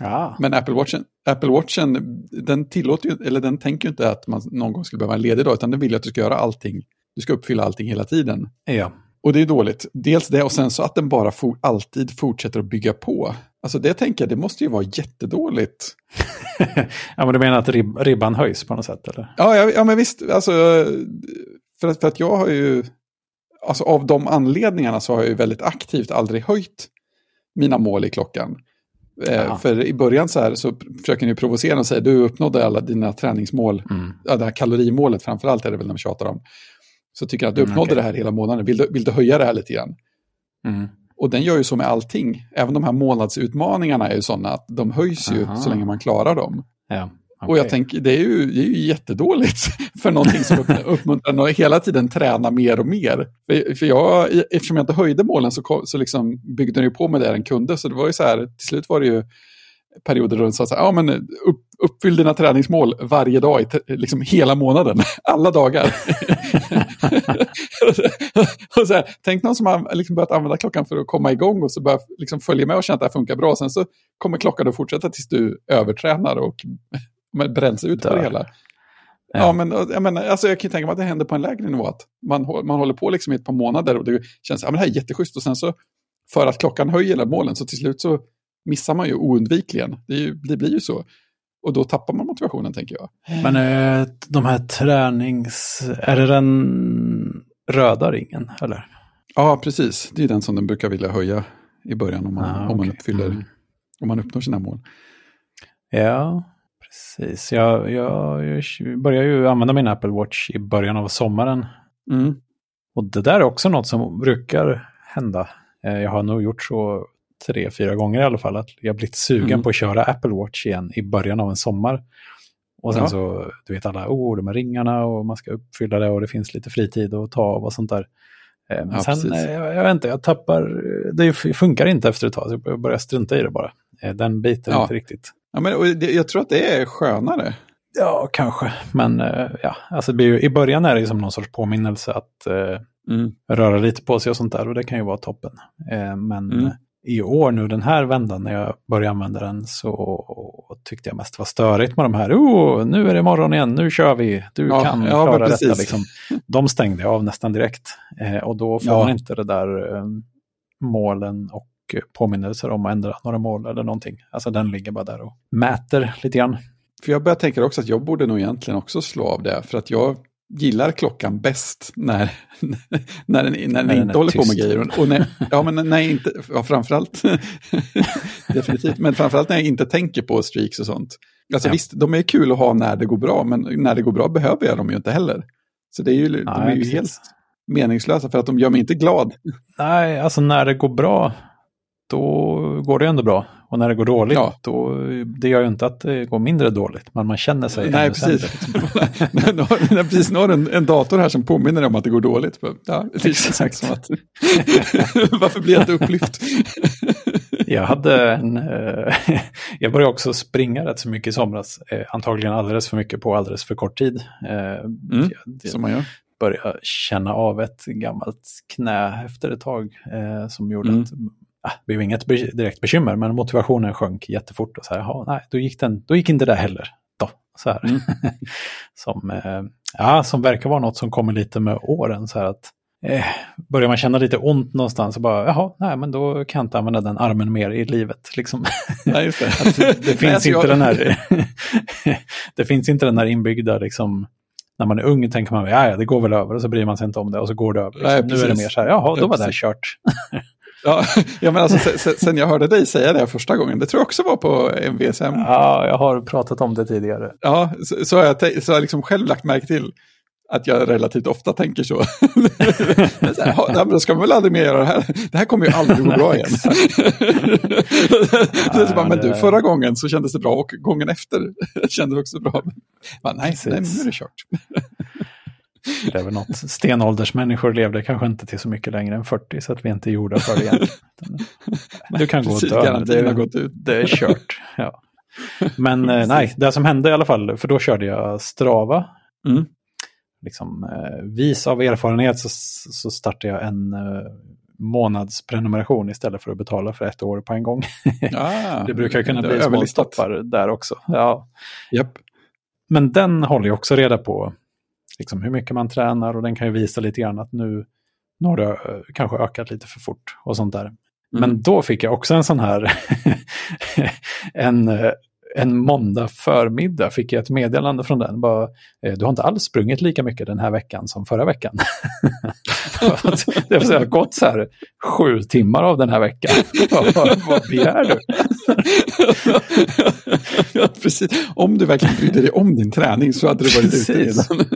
Ja, Men Apple Watchen, Apple Watchen, den tillåter ju, eller den tänker ju inte att man någon gång skulle behöva en ledig dag, utan den vill ju att du ska göra allting. Du ska uppfylla allting hela tiden. ja. Och det är dåligt. Dels det och sen så att den bara for, alltid fortsätter att bygga på. Alltså det tänker jag, det måste ju vara jättedåligt. ja men du menar att rib ribban höjs på något sätt eller? Ja, ja, ja men visst, alltså, för att, för att jag har ju, alltså av de anledningarna så har jag ju väldigt aktivt aldrig höjt mina mål i klockan. Eh, för i början så här så försöker ni provocera och säga du uppnådde alla dina träningsmål, Mm. ja, det här kalorimålet framförallt är det väl de tjatar om. Så tycker jag att du Mm, uppnådde okej. det här hela månaden, vill du, vill du höja det här lite grann? Mm. Och den gör ju så med allting, även de här månadsutmaningarna är ju sådana att de höjs ju Aha. så länge man klarar dem. Ja, Och jag tänker, det är ju, det är ju jättedåligt för någonting som upp- uppmuntrar en att hela tiden träna mer och mer. För, för jag, eftersom jag inte höjde målen så, kom- så liksom byggde den ju på med det den kunde. Så det var ju så här, till slut var det ju perioder då den sa så här, ja men upp, uppfyll dina träningsmål varje dag, i liksom hela månaden, alla dagar. och så här, tänk någon som har liksom börjat använda klockan för att komma igång och så börjar liksom följa med och känna att det här funkar bra. Sen så kommer klockan att fortsätta tills du övertränar och men bränns ut på det hela. Ja, Ja. men jag, menar, alltså, jag kan ju tänka mig att det händer på en lägre nivå. Att man, man håller på liksom i ett par månader och det känns, ja men det här är jätteschysst. Och sen så, för att klockan höjer alla målen, så till slut så missar man ju oundvikligen. Det, ju, det blir ju så. Och då tappar man motivationen, tänker jag. Men eh, de här tränings... Är det den röda ringen eller? Ja, precis. Det är den som den brukar vilja höja i början om man, Ah, om man, uppfyller, Mm. om man uppnår sina mål. Ja, precis. Jag, jag, jag börjar ju använda min Apple Watch i början av sommaren. Mm. Och det där är också något som brukar hända. Eh, Jag har nog gjort så tre, fyra gånger i alla fall. Att jag har blivit sugen Mm. på att köra Apple Watch igen i början av en sommar. Och sen Ja. så, du vet alla, oh, de här ringarna och man ska uppfylla det och det finns lite fritid att ta av och sånt där. Eh, Men Ja, sen, precis. eh, jag, jag vet inte, jag tappar, det funkar inte efter ett tag, så jag börjar strunta i det bara. Den biten Ja. inte riktigt. Ja, men, det, jag tror att det är skönare. Ja, kanske. Men eh, ja, alltså ju, i början är det ju som någon sorts påminnelse att eh, Mm. röra lite på sig och sånt där och det kan ju vara toppen. Eh, men Mm. i år nu den här vändan när jag började använda den så tyckte jag mest var störigt med de här. Oh, nu är det morgon igen, nu kör vi, du Ja, kan ja, klara detta. Liksom. De stängde jag av nästan direkt. Och då får Ja. man inte det där målen och påminnelser om att ändra några mål eller någonting. Alltså den ligger bara där och mäter lite grann. För jag börjar tänka också att jag borde nog egentligen också slå av det. För att jag gillar klockan bäst när, när den, när den den inte är håller på med tyst. grejer. Och- Och när, ja, men när jag inte, ja, framförallt, definitivt, men framförallt när jag inte tänker på streaks och sånt. Alltså Ja. visst, de är kul att ha när det går bra, men när det går bra behöver jag dem ju inte heller. Så det är ju, de Nej, är ju precis. helt meningslösa för att de gör mig inte glad. Nej, alltså när det går bra, då går det ändå bra. Och när det går dåligt, Ja. då, det gör ju inte att det går mindre dåligt. Men man känner sig Nej, ännu sämre, precis. liksom. precis, nu har du en, en dator här som påminner om att det går dåligt. Ja, det Exakt. som att, varför blir jag inte upplyft? Jag hade en, eh, jag började också springa rätt så mycket i somras. Eh, antagligen alldeles för mycket på alldeles för kort tid. Eh, jag, Som man gör. började känna av ett gammalt knä efter ett tag. Eh, som gjorde Mm. att, det blev inget direkt bekymmer, men motivationen sjönk jättefort. Och så här, jaha, nej, då gick, den, då gick inte det heller. Då, så här. Mm. som, eh, ja, som verkar vara något som kommer lite med åren. Så här att, eh, börjar man känna lite ont någonstans så bara, jaha, nej, men då kan jag inte använda den armen mer i livet. Liksom. Nej, just det. Att det, finns alltså inte den här, det finns inte den här inbyggda, liksom, när man är ung tänker man, ja, det går väl över och så bryr man sig inte om det och så går det över. Liksom. Nej, nu är det mer så här, jaha, då var det här kört. Ja, ja, men alltså, sen, sen- jag hörde dig säga det första gången, det tror jag också var på en VSM. Ja, Ja, jag har pratat om det tidigare. så, så har jag, så har jag liksom själv lagt märke till att jag relativt ofta tänker så. Så här, "Ja, då ska man väl aldrig mer göra det här. Det här kommer ju aldrig gå bra igen. så bara, men du, förra gången så kändes det bra och gången efter kändes det också bra. Bara, nej, nej, nu är det kört. Det är väl något. Stenåldersmänniskor levde kanske inte till så mycket längre än 40 så att vi inte är gjorda för det igen. Utan Du kan gå och dö. Det, gått ut. det är kört. Ja. Men eh, nej, det som hände i alla fall, för då körde jag Strava. Mm. Liksom, eh, vis av erfarenhet så, så startade jag en eh, månadsprenumeration istället för att betala för ett år på en gång. Ah, det brukar kunna det bli små stoppar där också. Ja. Japp. Men den håller ju också reda på liksom, hur mycket man tränar och den kan ju visa lite grann att nu, nu har det eh, kanske ökat lite för fort och sånt där. Men då fick jag också en sån här, en, eh, en måndag förmiddag fick jag ett meddelande från den. Bara, eh, du har inte alls sprungit lika mycket den här veckan som förra veckan. det har gått så här sju timmar av den här veckan. vad, vad begär du? ja, precis. Om du verkligen brydde dig om din träning så hade du varit ute Precis. redan.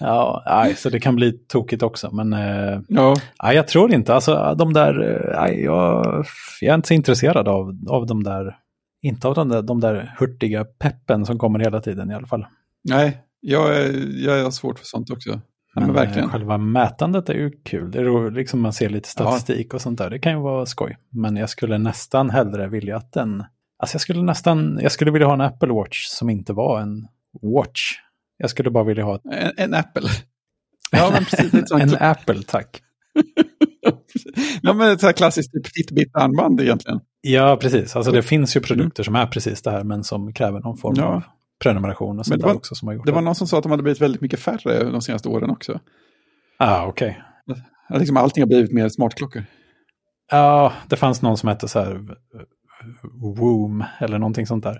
Ja, nej, så det kan bli tokigt också. Men eh, ja, nej, jag tror inte. Alltså, de där, eh, nej, jag, jag är inte så intresserad av, av de där, inte av de där, de där hurtiga peppen som kommer hela tiden i alla fall. nej, jag, är- jag har svårt för sånt också. Ja, men Men verkligen. eh, själva mätandet är ju kul. Det är roligt, liksom man ser lite statistik och sånt där. Det kan ju vara skoj. Men jag skulle nästan hellre vilja att den... Alltså jag skulle nästan... Jag skulle vilja ha en Apple Watch som inte var en watch. Jag skulle bara vilja ha ett, En, en Apple. Ja, men precis. En Apple, tack. ja, men ett sånt här klassiskt typ Fitbit-armband egentligen. Ja, precis. Alltså det finns ju produkter som är precis det här, men som kräver någon form Ja. av prenumeration och sånt var- också som har gjort Det var det. någon som sa att de hade blivit väldigt mycket färre de senaste åren också. Ah, okej. Att liksom allting har blivit mer smartklockor. Ja, det fanns någon som hette så här Woom eller någonting sånt där.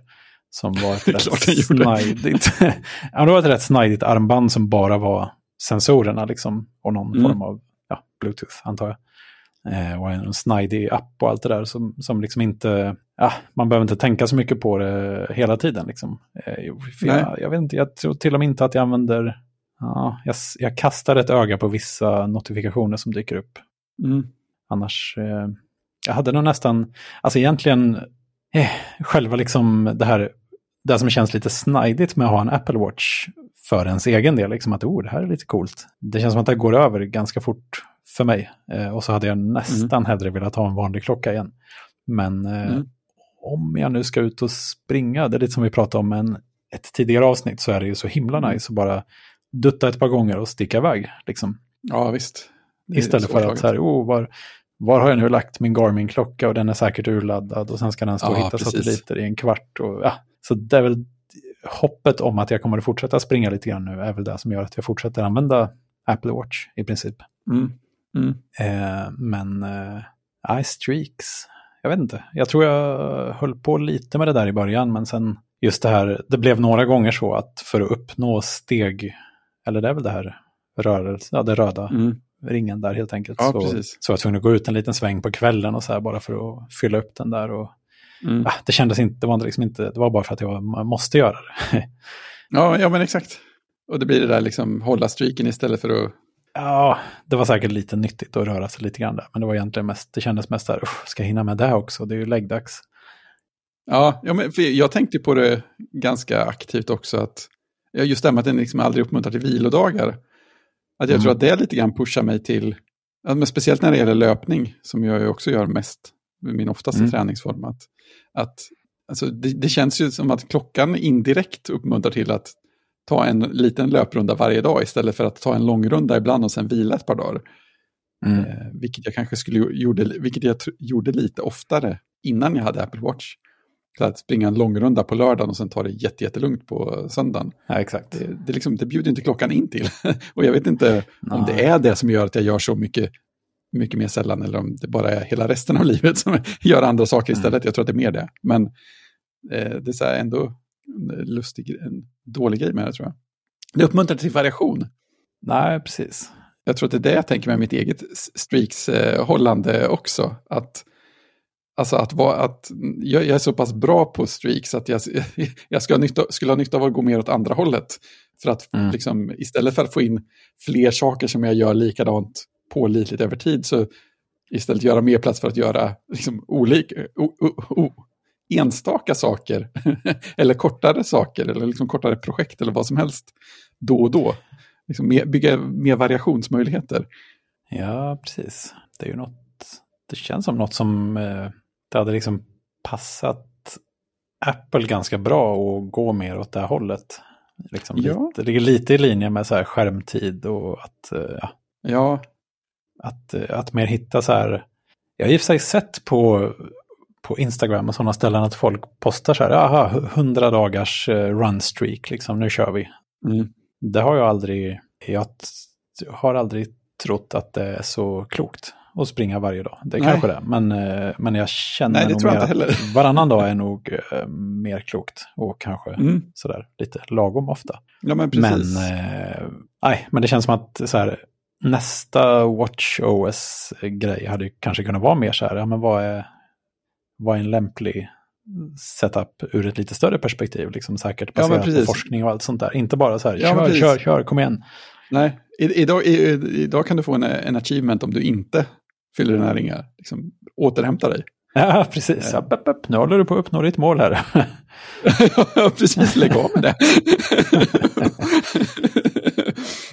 Som var ett rätt snajdigt. ja, det var ett rätt snajdigt armband som bara var sensorerna liksom. Och någon Mm. form av Bluetooth antar jag. Eh, och en snajdig app och allt det där som, som liksom inte, ja, man behöver inte tänka så mycket på det hela tiden. Liksom. Eh, jag, jag vet inte, jag tror till och med inte att jag använder, ja, jag, jag kastar ett öga på vissa notifikationer som dyker upp. Mm. Annars, eh, jag hade nog nästan, alltså egentligen, eh, själva liksom det här, det som känns lite snajdigt med att ha en Apple Watch för ens egen del, liksom att oh, det här är lite coolt. Det känns som att det går över ganska fort för mig. Eh, och så hade jag nästan hellre velat ha en vanlig klocka igen. Men eh, Mm. om jag nu ska ut och springa, det är lite som vi pratade om, en ett tidigare avsnitt så är det ju så himla Mm. nice att bara dutta ett par gånger och sticka iväg. Liksom. Ja, visst. Istället för att så här, oh, var, var har jag nu lagt min Garmin-klocka och den är säkert urladdad och sen ska den stå och Ja, hitta precis. satelliter i en kvart. Och, ja. Så det är väl hoppet om att jag kommer att fortsätta springa lite grann nu är väl det som gör att jag fortsätter använda Apple Watch i princip. Mm. Mm. Eh, men eh, I streaks, jag vet inte. Jag tror jag höll på lite med det där i början, men sen just det här, det blev några gånger så att för att uppnå steg, eller det är väl det här rörelse, ja, det röda Mm. ringen där helt enkelt. Ja, så, precis. så jag var tvungen att gå ut en liten sväng på kvällen och så här bara för att fylla upp den där. Och, Mm. ah, det kändes inte, det var liksom inte, det var bara för att jag måste göra det. Ja, ja, men exakt. Och det blir det där liksom hålla streaken istället för att... Ja, det var säkert lite nyttigt att röra sig lite grann där. Men det var egentligen mest, det kändes mest där, "Uff, ska jag hinna med det också? Det är ju läggdags. Ja, ja men jag tänkte på det ganska aktivt också. att Just det här med att den liksom aldrig uppmuntrar till vilodagar. Att jag Mm. tror att det lite grann pushar mig till, men speciellt när det gäller löpning, som jag också gör mest, min oftaste Mm. träningsform. Att, att, alltså, det, det känns ju som att klockan indirekt uppmuntrar till att ta en liten löprunda varje dag istället för att ta en långrunda ibland och sen vila ett par dagar. Mm. Eh, vilket jag kanske skulle gjorde, vilket jag gjorde lite oftare innan jag hade Apple Watch. Så att springa en långrunda på lördagen och sen ta det jätte, jättelugnt på söndagen. Ja, exakt. Det, det, liksom, det bjuder inte klockan in till. och jag vet inte om Nej. det är det som gör att jag gör så mycket, mycket mer sällan eller om det bara är hela resten av livet som gör andra saker Mm. istället. Jag tror att det är mer det. Men eh, det är så här ändå lustig, en dålig grej med det tror jag. Det uppmuntrar till variation. Nej, precis. Jag tror att det är det jag tänker med mitt eget streaks-hållande också. Att, alltså att, vara, att jag, jag är så pass bra på streaks att jag, jag ska ha nytta, skulle ha nytta av att gå mer åt andra hållet. För att Mm. liksom, istället för att få in fler saker som jag gör likadant pålitligt över tid så istället göra mer plats för att göra liksom, olika, o, o, o, enstaka saker. eller kortare saker eller liksom kortare projekt eller vad som helst. Då och då. Liksom mer, bygga mer variationsmöjligheter. Ja, precis. Det är ju något, det känns som något som eh, det hade liksom passat Apple ganska bra att gå mer åt det här hållet. Liksom Ja. lite, det ligger lite i linje med så här skärmtid och att, eh, ja, Ja, att, eh, att mer hitta så här. Jag har i och för sig sett på, på Instagram och sådana ställen att folk postar så här, aha, 100 dagars eh, run streak, liksom, nu kör vi. mm. Det har jag aldrig, jag har aldrig trott att det är så klokt att springa varje dag. Det är Nej. kanske det, men, eh, men jag känner Nej, det nog tror jag inte att heller. varannan dag är nog eh, mer klokt och kanske Mm. sådär lite lagom ofta. ja men Men, precis. eh, nej, men det känns som att så här, nästa Watch OS-grej hade kanske kunnat vara mer så här, ja men vad är, vad är en lämplig setup ur ett lite större perspektiv, liksom säkert Ja, baserat på precis. forskning och allt sånt där. Inte bara så här, Ja, kör, precis. kör, kör, kom igen. Nej, idag, idag kan du få en, en achievement om du inte fyller dina ringar. Liksom, återhämta dig. Ja, precis. Ja, upp, upp. Nu håller du på att uppnå ditt mål här. ja, precis. Lägg av med det.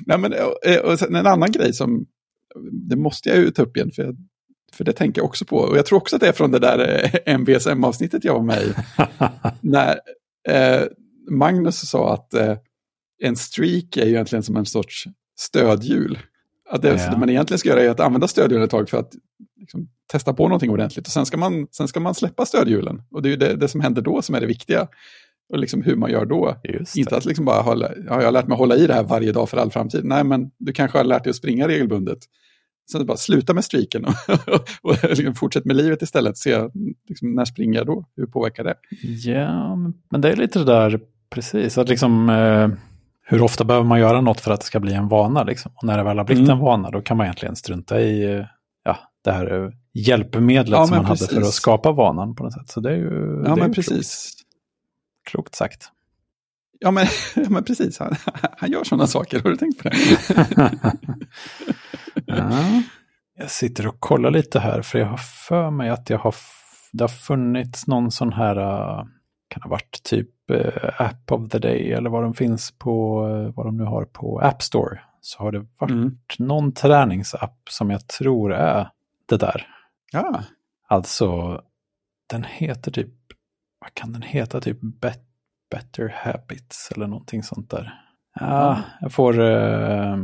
Nej, men, och, och en annan grej som, det måste jag ju ta upp igen, för, jag, för det tänker jag också på. Och jag tror också att det är från det där eh, MBSM-avsnittet jag var med i. när eh, Magnus sa att eh, en streak är ju egentligen som en sorts stödhjul. Att det, Ja. man egentligen ska göra är att använda stödhjulen ett tag för att liksom, testa på någonting ordentligt. Och sen ska man, sen ska man släppa stödhjulen. Och det är ju det, det som händer då som är det viktiga. Och liksom hur man gör då. Inte att liksom bara hålla, ja, jag har lärt mig hålla i det här varje dag för all framtid. Nej, men du kanske har lärt dig att springa regelbundet. Sen bara sluta med streaken och, och liksom fortsätt med livet istället. Se liksom, när springer jag då? Hur påverkar det? Ja, men det är lite det där, precis, att liksom eh, hur ofta behöver man göra något för att det ska bli en vana liksom? Och när det väl har blivit Mm. en vana, då kan man egentligen strunta i ja, det här eh, hjälpmedlet Ja, som man hade för precis. att skapa vanan på något sätt. Så det är ju, det Ja, är men precis. Klokt, klokt sagt. Ja, men, ja, men precis. Han, han gör sådana saker. Har du tänkt på det? ja. Jag sitter och kollar lite här, för jag har för mig att jag har, det har funnits någon sån här, eh, kan ha varit typ eh, App of the Day eller vad de finns på, eh, vad de nu har på App Store. Så har det varit Mm. någon träningsapp som jag tror är det där. Ja, Alltså, den heter typ, vad kan den heta? Typ Bet, Better Habits eller någonting sånt där. Ja, jag får, eh,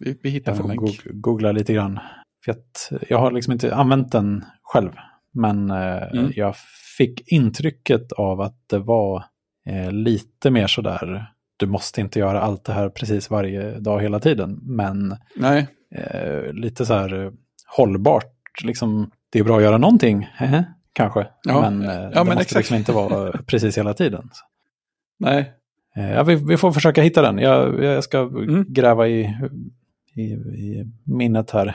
Vi, vi hittar jag får länk. goog- googla lite grann. För att jag har liksom inte använt den själv. Men eh, Mm. jag fick intrycket av att det var eh, lite mer sådär, du måste inte göra allt det här precis varje dag hela tiden. Men eh, lite så här eh, hållbart. Liksom, det är bra att göra någonting, kanske. Ja, men eh, ja, det men måste exakt. liksom inte vara precis hela tiden. nej. Eh, ja, vi, vi får försöka hitta den. Jag, jag ska Mm. gräva i, i, i minnet här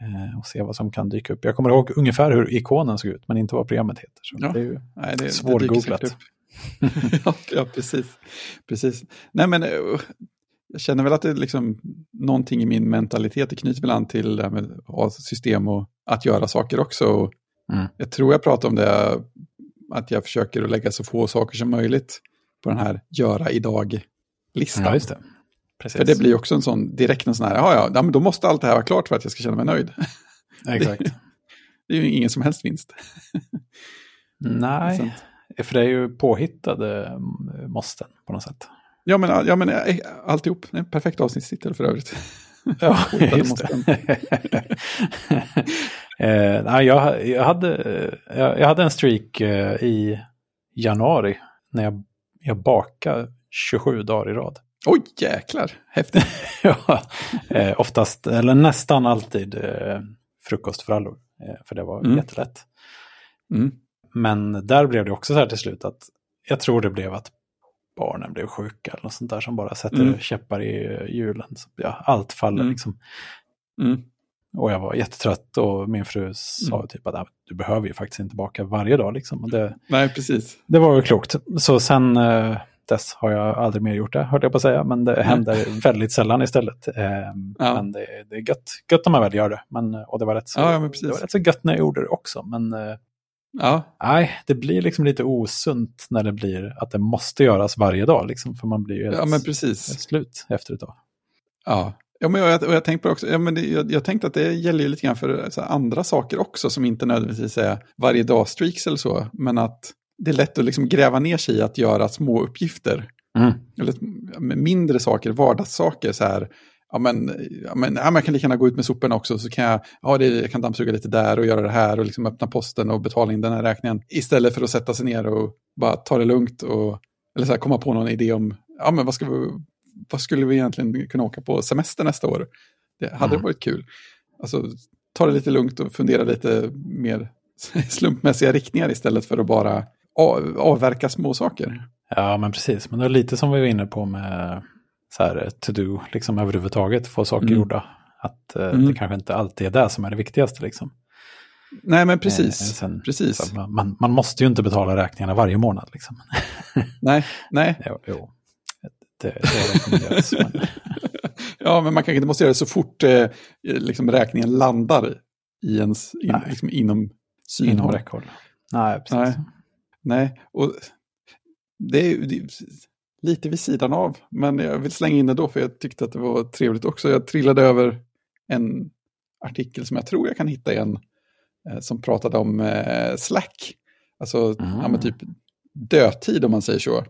eh, och se vad som kan dyka upp. Jag kommer ihåg ungefär hur ikonen såg ut, men inte vad programmet heter. Så Ja. det är ju, nej det, Svårgooglat. det ja, ja, precis. precis. Nej, men eh, jag känner väl att det är liksom någonting i min mentalitet, det knyter väl an till det här med system och att göra saker också. Och Mm. Jag tror jag pratade om det, att jag försöker att lägga så få saker som möjligt på den här göra idag-listan. ja, just det. Precis. För det blir också en sån, direkt en sån här, ja, ja, men då måste allt det här vara klart för att jag ska känna mig nöjd. Exakt. Det är ju ingen som helst vinst. Nej, Sant. för det är ju påhittade mm, måsten på något sätt. Ja, men, ja, men eh, alltihop. Det är en perfekt avsnittstitel för övrigt. Ja, just det. Eh, jag, jag, hade, eh, jag, jag hade en streak eh, i januari när jag, jag bakade 27 dagar i rad. Oj, jäklar. Häftigt. ja, eh, oftast, eller nästan alltid eh, frukostfrallor. Eh, för det var Mm. jättelätt. Mm. Men där blev det också så här till slut att jag tror det blev att barnen blev sjuka eller något sånt där som bara sätter Mm. käppar i hjulen. Ja, allt faller Mm. liksom. Mm. Och jag var jättetrött och min fru sa Mm. typ att "Ah, du behöver ju faktiskt inte baka varje dag. Liksom. Det, Nej, precis. det var ju klokt. Så sen eh, dess har jag aldrig mer gjort det, hörde jag på att säga. Men det händer väldigt sällan istället. Eh, Ja. Men det, det är gött, gött när man väl gör det. Men, och det var, rätt så, Ja, ja, men det var rätt så gött när jag gjorde det också. Men eh, Ja, nej, det blir liksom lite osunt när det blir att det måste göras varje dag. Liksom, för man blir ju ja helt, men helt precis. slut efter ett tag. Ja. Ja, men jag, och jag tänkte också, ja, men det, jag, jag tänkte att det gäller lite grann för här, andra saker också som inte nödvändigtvis är varje dag streaks eller så, men att det är lätt att liksom gräva ner sig i att göra små uppgifter. Mm. Eller mindre saker, vardagssaker så här. Ja men, ja, men, ja, jag kan lika gärna gå ut med soporna också så kan jag, ja, det, jag kan dammsuga lite där och göra det här och liksom öppna posten och betala in den här räkningen. Istället för att sätta sig ner och bara ta det lugnt och eller så här, komma på någon idé om, ja men vad, ska vi, vad skulle vi egentligen kunna åka på semester nästa år? Det hade Mm. varit kul. Alltså, ta det lite lugnt och fundera lite mer slumpmässiga riktningar istället för att bara av, avverka små saker. Ja, men precis. Men det är lite som vi var inne på med så här, to-do, liksom överhuvudtaget, få saker Mm. gjorda. Att eh, Mm. det kanske inte alltid är det som är det viktigaste. Liksom. Nej, men Eh, precis. sen- precis. Så man- man, man måste ju inte betala räkningarna varje månad. Liksom. Nej, nej. Jo, jo. Det, det rekommenderas. men, Ja, men man kanske inte måste göra det så fort eh, liksom räkningen landar i ens, in, liksom inom inom synhåll. räckhåll. Nej, precis. Nej. Nej, och det är, det är lite vid sidan av, men jag vill slänga in det då för jag tyckte att det var trevligt också. Jag trillade över en artikel som jag tror jag kan hitta igen, eh, som pratade om eh, Slack. Alltså, Mm. ja, men typ dödtid om man säger så.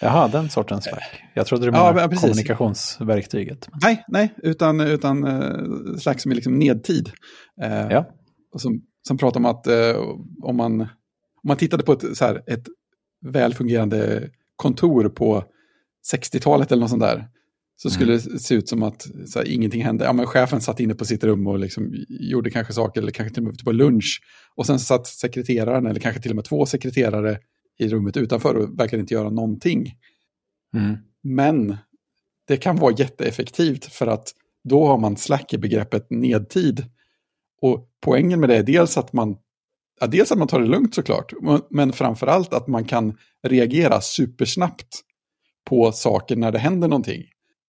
Jaha, den sortens Slack. Jag trodde du Ja, menade men precis. kommunikationsverktyget. Nej, nej, utan, utan eh, Slack som är liksom nedtid. Eh, ja. och som, som pratar om att eh, om, man, om man tittade på ett, så här, ett väl fungerande kontor på 60-talet eller något sånt där, så skulle det se ut som att här, ingenting hände. Ja, men chefen satt inne på sitt rum och liksom gjorde kanske saker, eller kanske till och med på lunch. Och sen satt sekreteraren, eller kanske till och med två sekreterare i rummet utanför och verkade inte göra någonting. Mm. Men det kan vara jätteeffektivt för att då har man slack i begreppet nedtid. Och poängen med det är dels att man, ja, dels att man tar det lugnt såklart, men- framför allt att man kan reagera supersnabbt på saker när det händer någonting.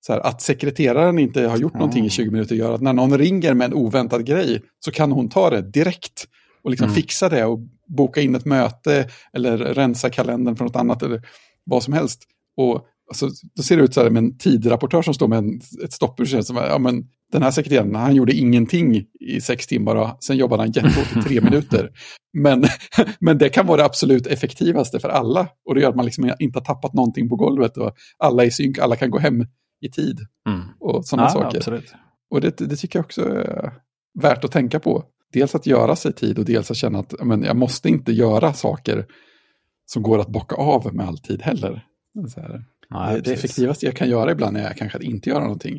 Så här, att sekreteraren inte har gjort någonting i 20 minuter gör att när någon ringer med en oväntad grej så kan hon ta det direkt och liksom Mm. fixa det och boka in ett möte eller rensa kalendern för något annat eller vad som helst. Och så, då ser det ut så här med en tidrapportör som står med en, ett stoppur. Som, ja, men den här sekreteraren, han gjorde ingenting i sex timmar och sen jobbade han jättehårt i tre minuter. Men, men det kan vara det absolut effektivaste för alla. Och det gör att man liksom inte har tappat någonting på golvet och alla är i synk, alla kan gå hem i tid. Mm. Och sådana Ja, saker. absolut. Och det, det tycker jag också är värt att tänka på. Dels att göra sig tid och dels att känna att men, jag måste inte göra saker som går att bocka av med all tid heller. Här, Nej, det, det effektivaste jag kan göra ibland är kanske att inte göra någonting.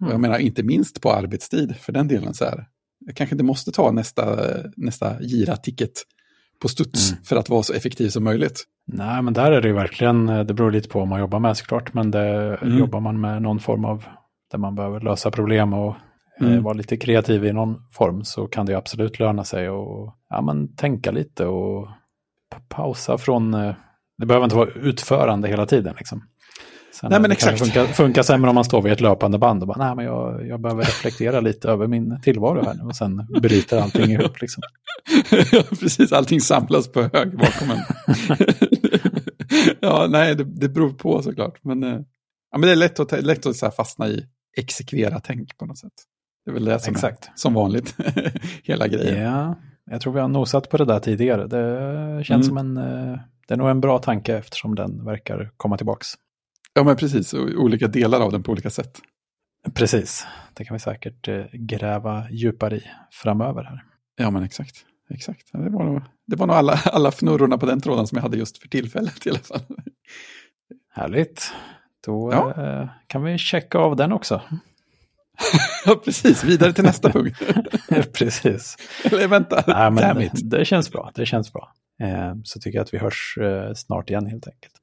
Och jag Mm. menar inte minst på arbetstid för den delen. så här. Jag kanske inte måste ta nästa, nästa gira-ticket på studs Mm. för att vara så effektiv som möjligt. Nej, men där är det ju verkligen, eh, det beror lite på vad man jobbar med såklart, men det, Mm. jobbar man med någon form av, där man behöver lösa problem och Mm. vara lite kreativ i någon form så kan det absolut löna sig och ja, men, tänka lite och pa- pausa från, eh, det behöver inte vara utförande hela tiden liksom. Sen Nej, men exakt. Funkar, funkar sämre om man står vid ett löpande band och bara, nej men jag, jag behöver reflektera lite över min tillvaro här nu och sen bryter allting ihop liksom. Precis, allting samlas på hög bakom en. ja, nej, det, det beror på såklart. Men, eh, ja, men det är lätt att, lätt att så fastna i exekvera-tänk på något sätt. Det är väl det som Exakt. är som vanligt, hela grejen. Ja, jag tror vi har nosat på det där tidigare. Det känns som en, eh, det är nog en bra tanke eftersom den verkar komma tillbaks. Ja, men precis, och olika delar av den på olika sätt. Precis, det kan vi säkert eh, gräva djupare i framöver här. Ja, men exakt. Exakt. Det var nog, det var nog alla, alla fnurrorna på den tråden som jag hade just för tillfället i alla fall. Härligt. Då Ja. eh, kan vi checka av den också. Ja, precis. Vidare till nästa punkt. Precis. Eller vänta, Nej, men damn det, it. det känns bra. Det känns bra. Eh, så tycker jag att vi hörs eh, snart igen helt enkelt.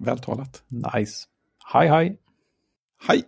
Väl talat. Nice. Hej hej. Hej.